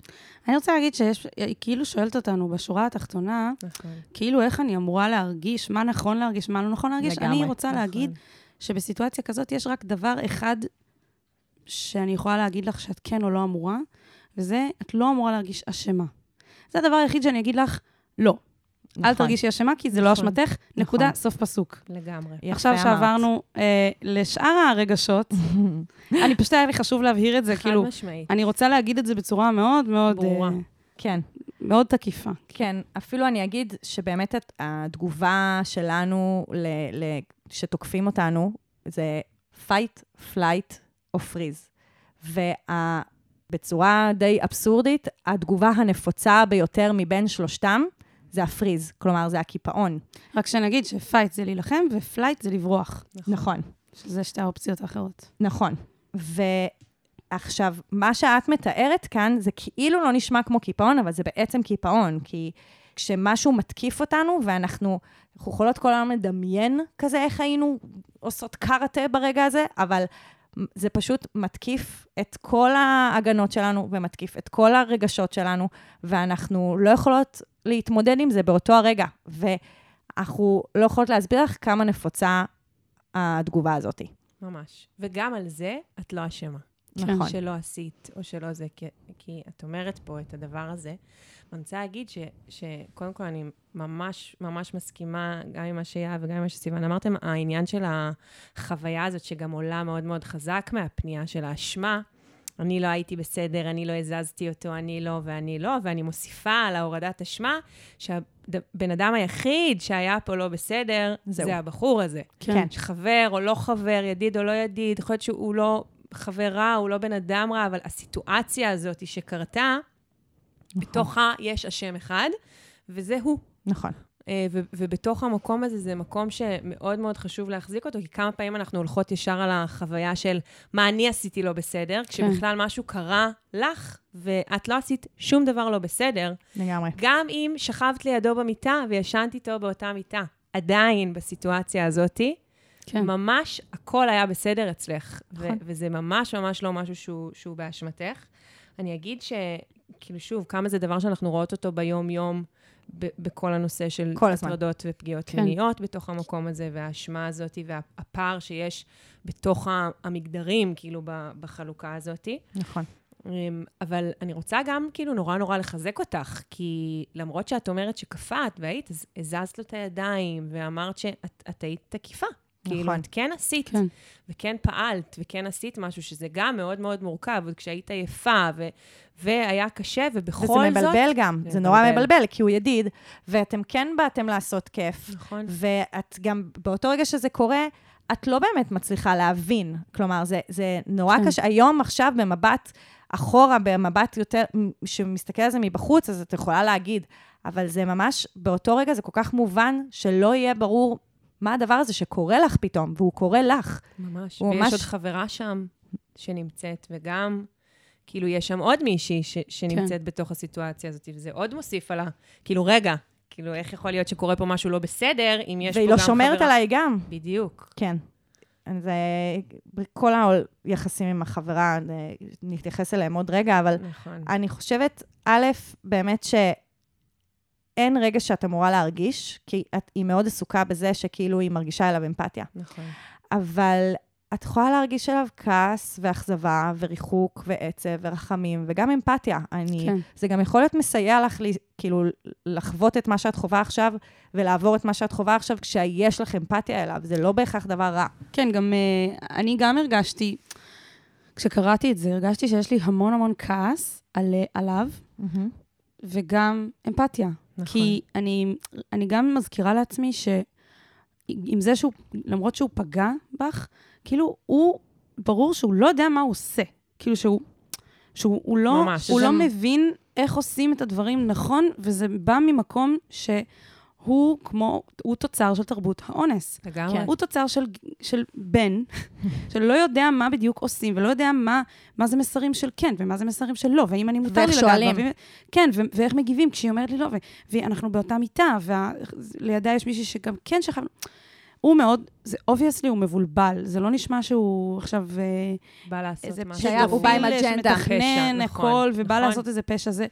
אני רוצה להגיד שיש, היא כאילו שואלת אותנו בשורה התחתונה, נכון. כאילו איך אני אמורה להרגיש, מה נכון להרגיש, מה לא נכון להרגיש. לגמרי, אני רוצה נכון. להגיד שבסיטואציה כזאת יש רק דבר אחד שאני יכולה להגיד לך שאת כן או לא אמורה, וזה, את לא אמורה להרגיש אשמה. זה הדבר היחיד שאני אגיד לך, לא. אל נכון. תרגישי אשמה, כי זה לא נכון. אשמתך, נקודה, סוף פסוק. לגמרי. עכשיו. שעברנו אה, לשאר הרגשות, <laughs> אני פשוט היה לי חשוב להבהיר את זה, כאילו, משמעית. אני רוצה להגיד את זה בצורה מאוד מאוד... ברורה. אה, כן. מאוד תקיפה. כן, אפילו אני אגיד שבאמת התגובה שלנו ל, ל, שתוקפים אותנו זה fight, flight או freeze. ובצורה די אבסורדית, התגובה הנפוצה ביותר מבין שלושתם זה ה freeze, כלומר זה הקיפאון. רק שנגיד ש fight זה להילחם ו flight זה לברוח. נכון, שזה שתי האופציות האחרות. נכון. ועכשיו, מה שאת מתארת כאן, זה כאילו לא נשמע כמו קיפאון, אבל זה בעצם קיפאון, כי כשמשהו מתקיף אותנו, ואנחנו, אנחנו יכולות כל היום לדמיין כזה איך היינו עושות קארטה ברגע הזה, אבל זה פשוט מתקיף את כל ההגנות שלנו ומתקיף את כל הרגשות שלנו, ואנחנו לא יכולות להתמודד עם זה באותו הרגע. ואנחנו לא יכולות להסביר לך כמה נפוצה התגובה הזאת. ממש. וגם על זה את לא אשמה. נכון. שלא עשית, או שלא זה, כי, כי את אומרת פה את הדבר הזה. ואני רוצה להגיד ש, שקודם כל אני ממש ממש מסכימה גם עם מה שיהב וגם עם מה שסיוון אמרתם, העניין של החוויה הזאת, שגם עולה מאוד מאוד חזק מהפנייה של האשמה, אני לא הייתי בסדר, אני לא הזזתי אותו, אני לא ואני לא, ואני מוסיפה על ההורדת אשמה, שהבן אדם היחיד שהיה פה לא בסדר, זהו. זה הבחור הזה. כן. חבר או לא חבר, ידיד או לא ידיד, יכול להיות שהוא לא חבר רע, הוא לא בן אדם רע, אבל הסיטואציה הזאת שקרתה, בתוכה יש אשם אחד, וזה הוא. נכון. אה, ו- ובתוך המקום הזה, זה מקום שמאוד מאוד חשוב להחזיק אותו, כי כמה פעמים אנחנו הולכות ישר על החוויה של מה אני עשיתי לא בסדר, כשבכלל משהו קרה לך, ואת לא עשית שום דבר לא בסדר. לגמרי. גם אם שכבת לידו במיטה וישנת איתו באותה מיטה, עדיין בסיטואציה הזאתי, כן. ממש הכל היה בסדר אצלך. ו- נכון. וזה ממש ממש לא משהו שהוא, שהוא באשמתך. אני אגיד ש... כאילו, שוב, כמה זה דבר שאנחנו רואות אותו ביום-יום ב- בכל הנושא של. הטרדות ופגיעות כן. מיניות בתוך המקום הזה, והאשמה הזאת, והפער שיש בתוך המגדרים, כאילו, בחלוקה הזאת. נכון. אמ, אבל אני רוצה גם כאילו נורא נורא לחזק אותך, כי למרות שאת אומרת שקפאת והיית, אז הזזת לו את הידיים ואמרת שאת את היית תקיפה. כאילו, נכון. את כן עשית, כן. וכן פעלת, וכן עשית משהו, שזה גם מאוד מאוד מורכב, עוד כשהיית יפה, ו- והיה קשה, ובכל וזה זאת... מבלבל גם, זה זה נורא מבלבל. מבלבל, כי הוא ידיד, ואתם כן באתם לעשות כיף, נכון. ואת גם, באותו רגע שזה קורה, את לא באמת מצליחה להבין. כלומר, זה, זה נורא כן. קשה. היום, עכשיו, במבט אחורה, במבט יותר, שמסתכל על זה מבחוץ, אז את יכולה להגיד, אבל זה ממש, באותו רגע זה כל כך מובן, שלא יהיה ברור מה הדבר הזה שקורה לך פתאום, והוא קורה לך. ממש. ויש ממש- עוד חברה שם שנמצאת, וגם, כאילו, יש שם עוד מישהי ש- שנמצאת בתוך הסיטואציה הזאת, וזה עוד מוסיף על ה... כאילו, רגע, כאילו, איך יכול להיות שקורה פה משהו לא בסדר, אם יש פה והיא גם לא חברה... שומרת עליי גם. בדיוק. כן. זה כל היחסים עם החברה, נתייחס אליהם עוד רגע, אבל נכון. אני חושבת, א', באמת שאין רגע שאת אמורה להרגיש, כי את, היא מאוד עסוקה בזה שכאילו היא מרגישה אליו אמפתיה. נכון. אבל את יכולה להרגיש עליו כעס ואכזבה וריחוק ועצב ורחמים, וגם אמפתיה. אני, כן. זה גם יכול להיות מסייע לך, לי- כאילו, לחוות את מה שאת חווה עכשיו, ולעבור את מה שאת חווה עכשיו, כשיש לך אמפתיה אליו. זה לא בהכרח דבר רע. כן, גם uh, אני גם הרגשתי, כשקראתי את זה, הרגשתי שיש לי המון המון כעס על, אה, עליו, וגם אמפתיה. נכון. כי אני, אני גם מזכירה לעצמי שעם זה שהוא, למרות שהוא פגע בך, כאילו, הוא, ברור שהוא לא יודע מה הוא עושה. כאילו שהוא, שהוא הוא לא, ממש. הוא שזה- לא מבין איך עושים את הדברים נכון, וזה בא ממקום שהוא כמו, הוא תוצר של תרבות האונס. לגמרי. כן. הוא תוצר של, של בן, <laughs> שלא יודע מה בדיוק עושים, ולא יודע מה, מה זה מסרים של כן, ומה זה מסרים של לא, והאם אני מותר לי ואיך לגעת שואלים. בה, ואם- כן, ו- ואיך מגיבים כשהיא אומרת לי לא, ו- ואנחנו באותה מיטה, ולידה יש מישהי שגם כן שכב... הוא מאוד, זה obviously הוא מבולבל, זה לא נשמע שהוא עכשיו אה, בא לעשות איזה משהו. שהיה- הוא בא עם אג'נדה. שמתכנן פשע, נכון, הכל, ובא נכון. לעשות איזה פשע, זה...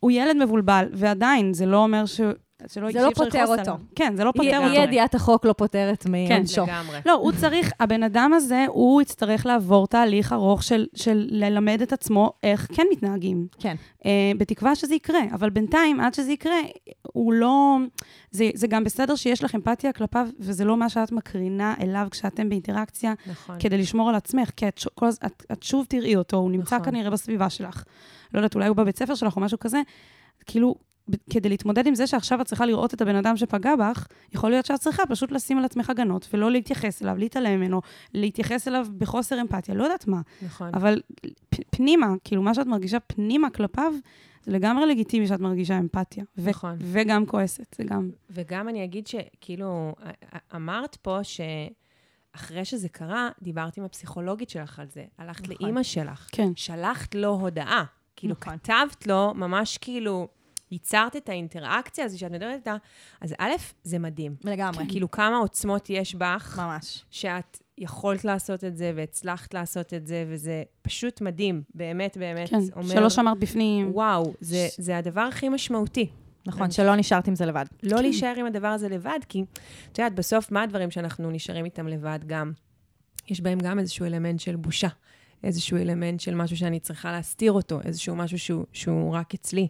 הוא ילד מבולבל, ועדיין, זה לא אומר ש... שלא, זה לא לכעוס אותו. עליו. כן, זה לא פותר. אותו. ידיעת החוק לא פותרת מעונשו. לגמרי. לא, הוא צריך, הבן אדם הזה, הוא יצטרך לעבור תהליך ארוך של, של ללמד את עצמו איך כן מתנהגים. כן. אה, בתקווה שזה יקרה, אבל בינתיים, עד שזה יקרה, הוא לא... זה, זה גם בסדר שיש לך אמפתיה כלפיו, וזה לא מה שאת מקרינה אליו כשאתם באינטראקציה, נכון. כדי לשמור על עצמך, כי את, כל, את, את שוב תראי אותו, הוא נמצא נכון. כנראה בסביבה שלך. לא יודעת, אולי הוא בבית ספר שלך או משהו כזה. כאילו, כדי להתמודד עם זה שעכשיו את צריכה לראות את הבן אדם שפגע בך, יכול להיות שאת צריכה פשוט לשים על עצמך הגנות, ולא להתייחס אליו, להתעלם ממנו, להתייחס אליו בחוסר אמפתיה, לא יודעת מה. נכון. אבל פ- פנימה, כאילו, מה שאת מרגישה פנימה כלפיו, זה לגמרי לגיטימי שאת מרגישה אמפתיה. ו- נכון. וגם כועסת, זה גם... וגם אני אגיד שכאילו, אמרת פה אחרי שזה קרה, דיברת עם הפסיכולוגית שלך על זה. הלכת נכון. לאימא שלך. כן. שלחת לו הודעה. כאילו, נכון. כתבת לו, ממש כאילו, ייצרת את האינטראקציה הזו שאת מדברת איתה. אז א', זה מדהים. לגמרי. כאילו, כמה עוצמות יש בך, ממש. שאת יכולת לעשות את זה והצלחת לעשות את זה, וזה פשוט מדהים. באמת, באמת כן, אומר... שלא שמרת בפנים. וואו, זה, זה הדבר הכי משמעותי. נכון, שלא נשארת עם זה לבד. לא כן. להישאר עם הדבר הזה לבד, כי את יודעת, בסוף, מה הדברים שאנחנו נשארים איתם לבד גם? יש בהם גם איזשהו אלמנט של בושה, איזשהו אלמנט של משהו שאני צריכה להסתיר אותו, איזשהו משהו שהוא, שהוא רק אצלי.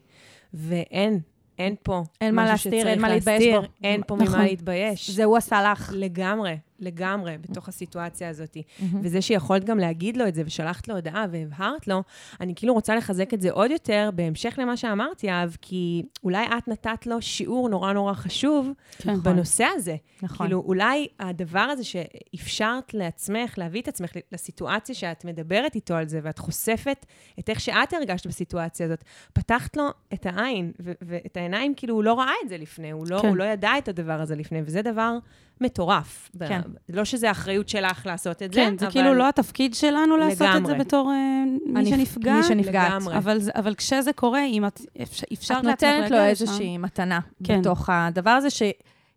ואין, אין פה אין מה להסתיר, אין מה להתבייש בו. אין פה נכון. ממה להתבייש. זה הוא עשה לך. לגמרי, לגמרי, בתוך הסיטואציה הזאת. וזה שיכולת גם להגיד לו את זה, ושלחת לו הודעה והבהרת לו, אני כאילו רוצה לחזק את זה עוד יותר, בהמשך למה שאמרתי, אהב, כי אולי את נתת לו שיעור נורא נורא חשוב כן. בנושא הזה. נכון. כאילו, אולי הדבר הזה שאפשרת לעצמך, להביא את עצמך לסיטואציה שאת מדברת איתו על זה, ואת חושפת את איך שאת הרגשת בסיטואציה הזאת, פתחת לו את העין, ואת העיניים, כאילו, הוא לא ראה את זה לפני, הוא לא, כן. הוא לא ידע את הדבר הזה לפני, וזה דבר מטורף. כן. לא שזה האחריות שלך לעשות את זה, כן, זה אבל... כאילו לא התפקיד שלנו לעשות את זה לגמרי. בתור אה, מי הנפ- שנפגע. מי שנפגעת. לגמרי. אבל, אבל כשזה קורה, אם את אפשר, אפשרת את לעצמך נותנת לו להגיע לשם- איזושהי מתנה כן. בתוך הדבר הזה,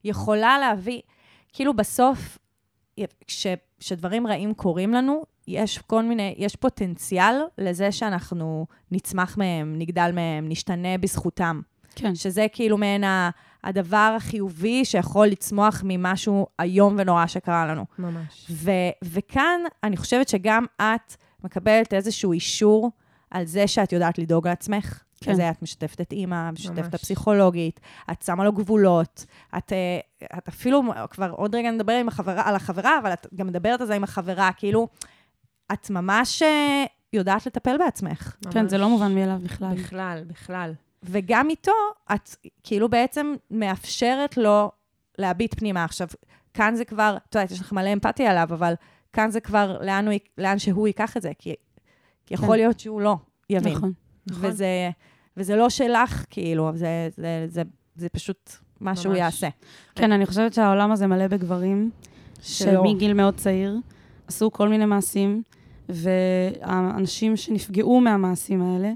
שיכולה להביא, כאילו בסוף, כש, כשדברים רעים קורים לנו, יש כל מיני, יש פוטנציאל לזה שאנחנו נצמח מהם, נגדל מהם, נשתנה בזכותם. כן, שזה כאילו מעין ה- הדבר החיובי שיכול לצמוח ממשהו איום ונורא שקרה לנו. ממש. ו- וכאן אני חושבת שגם את מקבלת איזשהו אישור על זה שאת יודעת לדאוג לעצמך. כן. כזה, את משתפת את אימא, משתפת את ממש. הפסיכולוגית, את שמה לו גבולות, את, אה, את אפילו, כבר עוד רגע נדבר עם החברה, על החברה, אבל את גם מדברת על זה עם החברה, כאילו, את ממש אה, יודעת לטפל בעצמך. כן, זה לא ממש. מובן מאליו בכלל. בכלל, בכלל. וגם איתו, את כאילו בעצם מאפשרת לו להביט פנימה. עכשיו, כאן זה כבר, את יודעת, יש לך מלא אמפתיה עליו, אבל כאן זה כבר לאן, הוא, לאן שהוא ייקח את זה, כי, כי יכול כן. להיות שהוא לא יבין. נכון. נכון. וזה, וזה לא שלך, כאילו, זה, זה, זה, זה פשוט מה שהוא ממש. יעשה. כן, אני חושבת שהעולם הזה מלא בגברים. שמגיל מאוד צעיר עשו כל מיני מעשים, והאנשים שנפגעו מהמעשים האלה,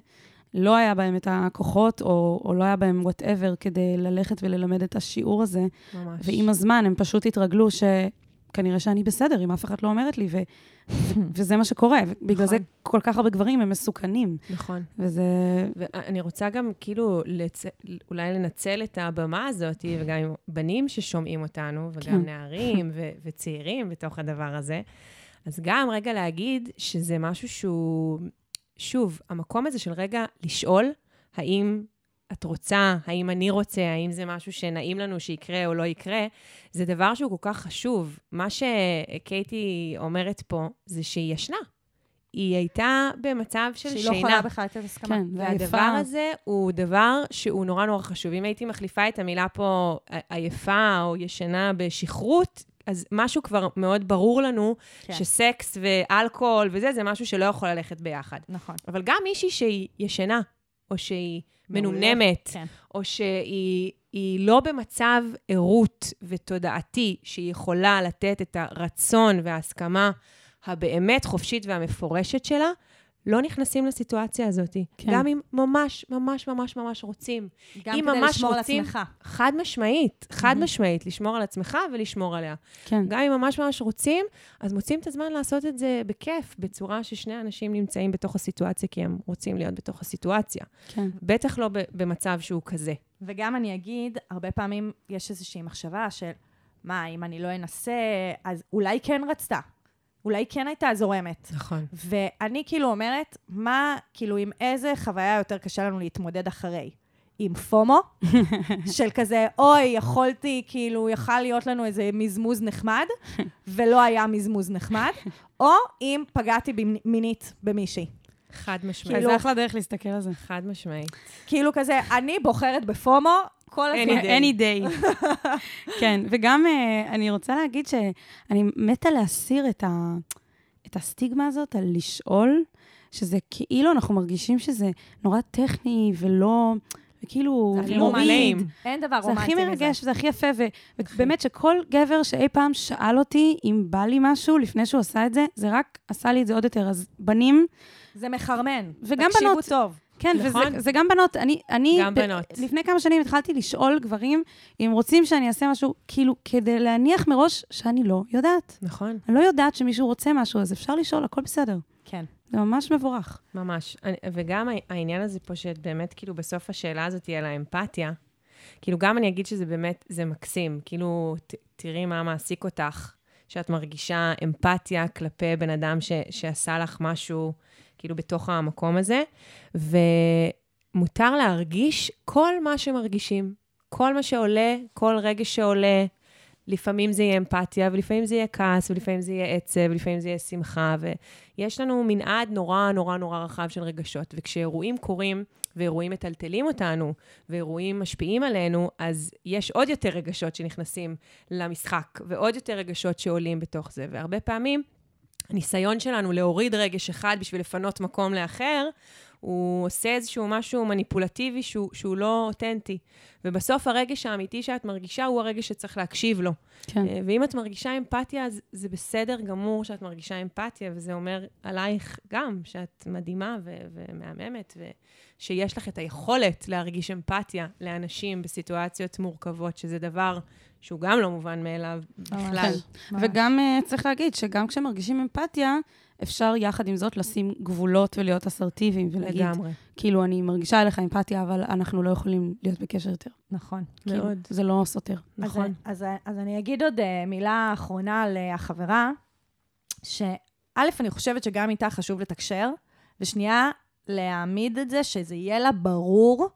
לא היה בהם את הכוחות, או, או לא היה בהם whatever כדי ללכת וללמד את השיעור הזה, ממש. ועם הזמן הם פשוט התרגלו שכנראה שאני בסדר, אם אף אחד לא אומרת לי, ו... <laughs> וזה מה שקורה. בגלל זה נכון. כל כך הרבה גברים הם מסוכנים. נכון. וזה... ואני רוצה גם כאילו לצ... אולי לנצל את הבמה הזאת, וגם עם בנים ששומעים אותנו, וגם כן. נערים ו... וצעירים בתוך הדבר הזה, אז גם רגע להגיד שזה משהו שהוא, שוב, המקום הזה של רגע לשאול, האם את רוצה, האם אני רוצה, האם זה משהו שנעים לנו שיקרה או לא יקרה, זה דבר שהוא כל כך חשוב. מה שקייטי אומרת פה, זה שהיא ישנה. היא הייתה במצב של שהיא שינה. לא יכולה בכלל לתת הסכמה. כן, והדבר ועייפה. הזה הוא דבר שהוא נורא נורא חשוב. אם הייתי מחליפה את המילה פה עייפה או ישנה בשכרות, אז משהו כבר מאוד ברור לנו, כן. שסקס ואלכוהול וזה, זה משהו שלא יכול ללכת ביחד. נכון. אבל גם מישהי שהיא ישנה, או שהיא. מנומנמת, כן. או שהיא היא לא במצב ערות ותודעתי, שהיא יכולה לתת את הרצון וההסכמה הבאמת חופשית והמפורשת שלה, לא נכנסים לסיטואציה הזאת. כן. גם אם ממש, ממש, ממש, ממש רוצים. גם כדי ממש לשמור על רוצים- עצמך. חד משמעית, חד משמעית, לשמור על עצמך ולשמור עליה. כן, גם אם ממש ממש רוצים, אז מוצאים את הזמן לעשות את זה בכיף, בצורה ששני אנשים נמצאים בתוך הסיטואציה, כי הם רוצים להיות בתוך הסיטואציה. כן. בטח לא במצב שהוא כזה. וגם אני אגיד, הרבה פעמים יש איזושהי מחשבה של, מה, אם אני לא אנסה, אז אולי כן רצתה. אולי כן הייתה זורמת. נכון. ואני כאילו אומרת, מה, כאילו, עם איזה חוויה יותר קשה לנו להתמודד אחרי? עם פומו, <laughs> של כזה, אוי, יכולתי, כאילו, יכל להיות לנו איזה מזמוז נחמד, <laughs> ולא היה מזמוז נחמד, או אם פגעתי מינית במישהי. חד משמעית. זה אחלה דרך להסתכל על זה. חד משמעית. כאילו כזה, אני בוחרת בפומו כל Any הזמן. day. any day. <laughs> כן, וגם אה, אני רוצה להגיד שאני מתה להסיר את, ה, את הסטיגמה הזאת על לשאול, שזה כאילו אנחנו מרגישים שזה נורא טכני ולא וכאילו, זה הכי מוריד. רומנטי. אין דבר זה רומנטי הכי מזה. מרגש וזה הכי יפה, ו- ובאמת שכל גבר שאי פעם שאל אותי אם בא לי משהו לפני שהוא עשה את זה, זה רק עשה לי את זה עוד יותר. אז בנים, זה מחרמן. וגם תקשיבו בנות. טוב. כן, נכון. וזה זה גם בנות. אני, אני גם בנות. לפני כמה שנים התחלתי לשאול גברים אם רוצים שאני אעשה משהו, כאילו, כדי להניח מראש שאני לא יודעת. נכון, אני לא יודעת שמישהו רוצה משהו, אז אפשר לשאול, הכל בסדר. כן. זה ממש מבורך. ממש. אני- וגם העניין הזה פה, שבאמת, כאילו, בסוף השאלה הזאת היא על האמפתיה. כאילו, גם אני אגיד שזה באמת, זה מקסים. כאילו, ת, תראי מה מעסיק אותך, שאת מרגישה אמפתיה כלפי בן אדם ש, שעשה לך משהו, כאילו, בתוך המקום הזה. ומותר להרגיש כל מה שמרגישים. כל מה שעולה, כל רגש שעולה, לפעמים זה יהיה אמפתיה, ולפעמים זה יהיה כעס, ולפעמים זה יהיה עצב, ולפעמים זה יהיה שמחה, ויש לנו מנעד נורא נורא נורא רחב של רגשות. וכשאירועים קורים, ואירועים מטלטלים אותנו, ואירועים משפיעים עלינו, אז יש עוד יותר רגשות שנכנסים למשחק, ועוד יותר רגשות שעולים בתוך זה. והרבה פעמים, הניסיון שלנו להוריד רגש אחד בשביל לפנות מקום לאחר, הוא עושה איזשהו משהו מניפולטיבי שהוא, שהוא לא אותנטי. ובסוף הרגש האמיתי שאת מרגישה הוא הרגש שצריך להקשיב לו. כן. אה, ואם את מרגישה אמפתיה, אז זה בסדר גמור שאת מרגישה אמפתיה, וזה אומר עלייך גם שאת מדהימה ו- ומהממת, ושיש לך את היכולת להרגיש אמפתיה לאנשים בסיטואציות מורכבות, שזה דבר שהוא גם לא מובן מאליו בכלל. וגם uh, צריך להגיד שגם כשמרגישים אמפתיה, אפשר יחד עם זאת לשים גבולות ולהיות אסרטיביים ולהגיד, לגמרי. כאילו, אני מרגישה אליך אמפתיה, אבל אנחנו לא יכולים להיות בקשר יותר. נכון. כאילו, מאוד. זה לא סותר. נכון. אז, אז, אז אני אגיד עוד אה, מילה אחרונה על אה, החברה, שא', אני חושבת שגם איתה חשוב לתקשר, ושנייה, להעמיד את זה, שזה יהיה לה ברור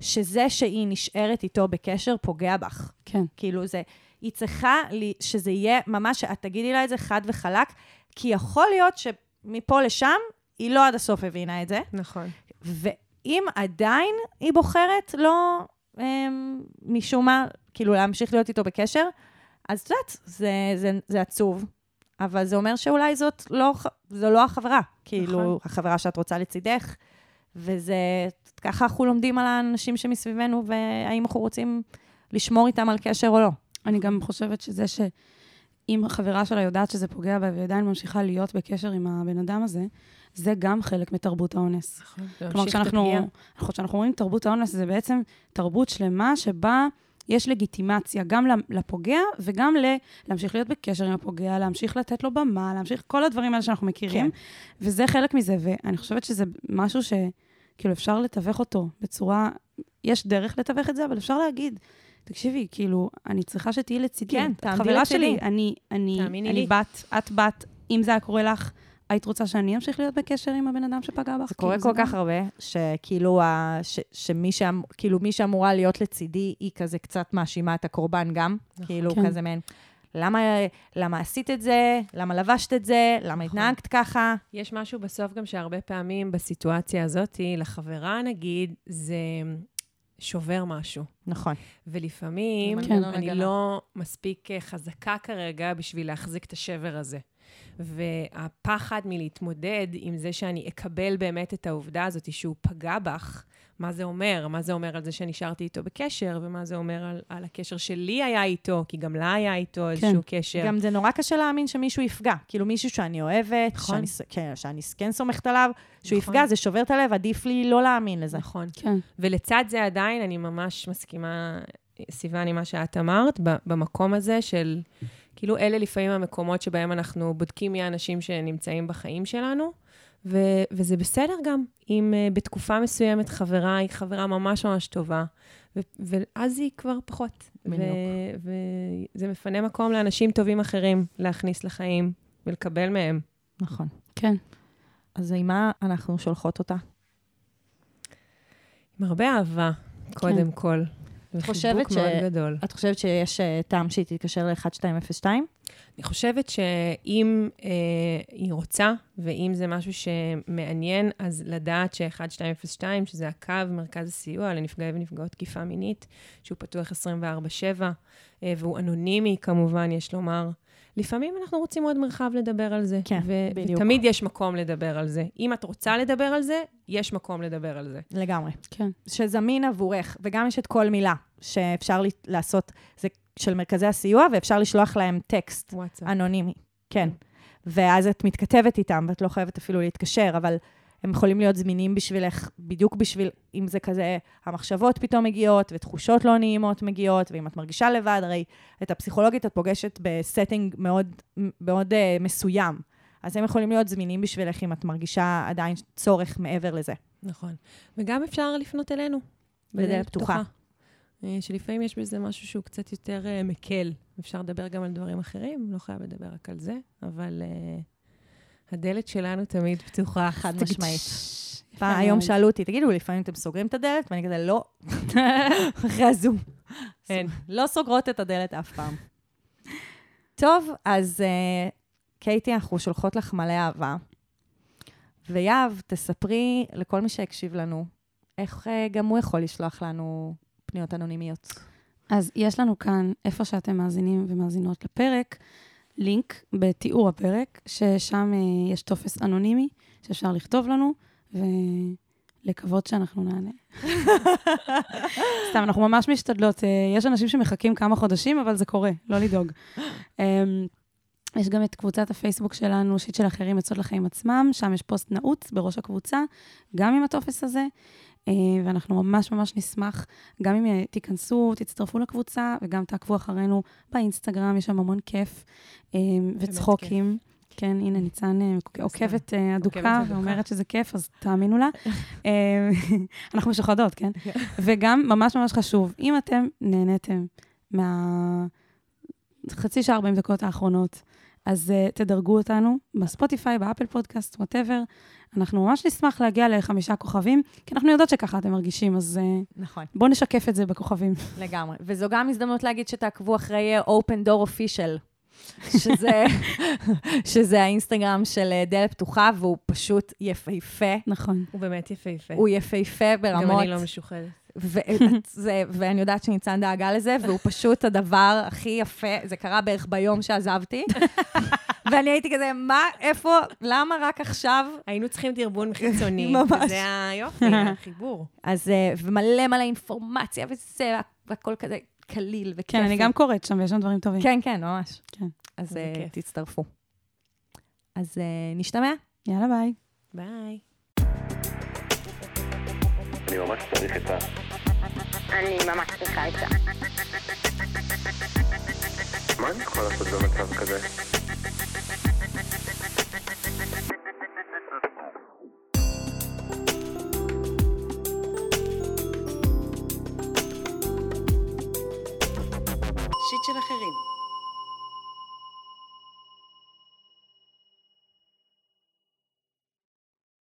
שזה שהיא נשארת איתו בקשר פוגע בך. כן. כאילו זה, היא צריכה לי, שזה יהיה ממש, שאת תגידי לה את זה חד וחלק, כי יכול להיות שמפה לשם, היא לא עד הסוף הבינה את זה, נכון. ואם עדיין היא בוחרת לא, אמ, משום מה, כאילו להמשיך להיות איתו בקשר, אז את יודעת, זה, זה, זה עצוב. אבל זה אומר שאולי זאת לא, זו לא החברה. כאילו, נכון. החברה שאת רוצה לצידך, וזה, ככה אנחנו לומדים על האנשים שמסביבנו, והאם אנחנו רוצים לשמור איתם על קשר או לא. אני גם חושבת שזה שאם החברה שלה יודעת שזה פוגע בה והיא עדיין ממשיכה להיות בקשר עם הבן אדם הזה, זה גם חלק מתרבות האונס. נכון. כלומר, כשאנחנו אנחנו- כשאנחנו אומרים תרבות האונס, זה בעצם תרבות שלמה שבה יש לגיטימציה גם לפוגע וגם ל- להמשיך להיות בקשר עם הפוגע, להמשיך לתת לו במה, להמשיך כל הדברים האלה שאנחנו מכירים. כן. וזה חלק מזה, ואני חושבת שזה משהו שכאילו אפשר לתווך אותו בצורה, יש דרך לתווך את זה, אבל אפשר להגיד, תקשיבי, כאילו, אני צריכה שתהיי לצידי. כן, תעמדי חברה לצידי. שלי, אני, אני, אני לי. בת, את בת, אם זה היה קורה לך, היית רוצה שאני אמשיך להיות בקשר עם הבן אדם שפגע בך? זה קורה כאילו, כל כך הרבה, שכאילו, ה, ש, שמי כאילו, מי שאמורה להיות לצידי, היא כזה קצת מאשימה את הקורבן גם. נכון. כאילו, כן. כזה מעין, למה, למה עשית את זה? למה לבשת את זה? למה נכון. התנהגת ככה? יש משהו בסוף גם שהרבה פעמים בסיטואציה הזאת, לחברה נגיד, זה שובר משהו. נכון. ולפעמים כן. אני לא מספיק אה, חזקה כרגע בשביל להחזיק את השבר הזה. והפחד מלהתמודד עם זה שאני אקבל באמת את העובדה הזאת שהוא פגע בך, מה זה אומר? מה זה אומר על זה שנשארתי איתו בקשר, ומה זה אומר על, על הקשר שלי היה איתו, כי גם לה היה איתו איזשהו קשר. גם זה נורא קשה להאמין שמישהו יפגע. כאילו, מישהו שאני אוהבת, נכון. שאני, כן, שאני כן סומכת עליו, שהוא נכון. יפגע, זה שובר את הלב, עדיף לי לא להאמין לזה. נכון. כן. ולצד זה עדיין, אני ממש מסכימה, סיוון, עם מה שאת אמרת, במקום הזה של, כאילו, אלה לפעמים המקומות שבהם אנחנו בודקים מי האנשים שנמצאים בחיים שלנו, ו- וזה בסדר גם, אם uh, בתקופה מסוימת חברה היא חברה ממש ממש טובה, ו- ואז היא כבר פחות. בדיוק. וזה מפנה מקום לאנשים טובים אחרים להכניס לחיים ולקבל מהם. נכון. כן. אז עם מה אנחנו שולחות אותה? עם הרבה אהבה, קודם כל. חושבת וחיבוק ש- מאוד גדול. את חושבת שיש אה, טעם שהיא תתקשר ל-1202? אני חושבת שאם אה, היא רוצה, ואם זה משהו שמעניין, אז לדעת ש-1202, שזה הקו מרכז הסיוע לנפגעי ונפגעות תקיפה מינית, שהוא פתוח 24/7, אה, והוא אנונימי כמובן, יש לומר, לפעמים אנחנו רוצים עוד מרחב לדבר על זה. כן, ו- בדיוק. ותמיד יש מקום לדבר על זה. אם את רוצה לדבר על זה, יש מקום לדבר על זה. לגמרי. כן. שזמין עבורך, וגם יש את כל מילה שאפשר ל- לעשות, זה של מרכזי הסיוע, ואפשר לשלוח להם טקסט וואטסאפ. אנונימי, כן. ואז את מתכתבת איתם, ואת לא חייבת אפילו להתקשר, אבל הם יכולים להיות זמינים בשבילך, בדיוק בשביל, אם זה כזה, המחשבות פתאום מגיעות, ותחושות לא נעימות מגיעות, ואם את מרגישה לבד, הרי את הפסיכולוגית את פוגשת ב setting מאוד, מאוד uh, מסוים. אז הם יכולים להיות זמינים בשבילך אם את מרגישה עדיין צורך מעבר לזה. נכון. וגם אפשר לפנות אלינו. בדלת פתוחה. אה, שלפעמים יש בזה משהו שהוא קצת יותר uh, מקל. אפשר לדבר גם על דברים אחרים, לא חייב לדבר רק על זה, אבל uh, הדלת שלנו תמיד פתוחה. חד משמעית. פעם, היום. שאלו אותי, תגידו, לפעמים אתם סוגרים את הדלת? ואני כזה, לא. <laughs> אחרי הזום. אין. <laughs> לא סוגרות את הדלת אף פעם. טוב, אז uh, קייטי, אנחנו שולחות לך מלא אהבה. ויהב, תספרי לכל מי שהקשיב לנו, איך uh, גם הוא יכול לשלוח לנו פניות אנונימיות. אז יש לנו כאן, איפה שאתם מאזינים ומאזינות לפרק, לינק בתיאור הפרק, ששם אה, יש טופס אנונימי שאפשר לכתוב לנו, ולקוות שאנחנו נענה. סתם, אנחנו ממש משתדלות. אה, יש אנשים שמחכים כמה חודשים, אבל זה קורה, לא לדאוג. אמ, יש גם את קבוצת הפייסבוק שלנו, שיט של אחרים יוצאות לחיים עצמם, שם יש פוסט נעוץ בראש הקבוצה, גם עם הטופס הזה, ואנחנו ממש ממש נשמח, גם אם אה, תיכנסו, תצטרפו לקבוצה, וגם תעקבו אחרינו באינסטגרם, יש שם המון כיף אה, וצחוקים. כן, הנה, ניצן אה, עוקבת אה, אדוקה. ואומרת שזה כיף, אז תאמינו לה. <laughs> אה, <laughs> אנחנו משוחדות, כן? <laughs> וגם, ממש ממש חשוב, אם אתם נהניתם מה... חצי שעה, 40 דקות האחרונות, אז uh, תדרגו אותנו בספוטיפיי, באפל פודקאסט, whatever. אנחנו ממש נשמח להגיע לחמישה כוכבים, כי אנחנו יודעות שככה אתם מרגישים, אז uh, נכון, בואו נשקף את זה בכוכבים. לגמרי. וזו גם הזדמנות להגיד שתעקבו אחרי אה, Open Door Official, שזה, <laughs> שזה האינסטגרם של דלת פתוחה, והוא פשוט יפהפה. נכון. הוא באמת יפהפה. הוא יפהפה ברמות. גם אני לא משוחדת. <laughs> זה, ואני יודעת שניצן דאגה לזה, והוא פשוט הדבר הכי יפה, זה קרה בערך ביום שעזבתי, <laughs> ואני הייתי כזה, מה, איפה, למה רק עכשיו? היינו צריכים דרבון חיצוני. <laughs> ממש. וזה היופי, החיבור. אז, אה, ומלא מלא אינפורמציה וזה, והכל כזה קליל וכיפי. כן, אני גם קוראת שם, ויש שם דברים טובים. כן, כן, ממש. כן. אז זה אה. תצטרפו. אז אה, נשתמע. יאללה, ביי. ביי. אני ממש צריך את ה... אני ממש צריכה עצה. מה אני יכול לעשות במצב כזה? שיט של אחרים.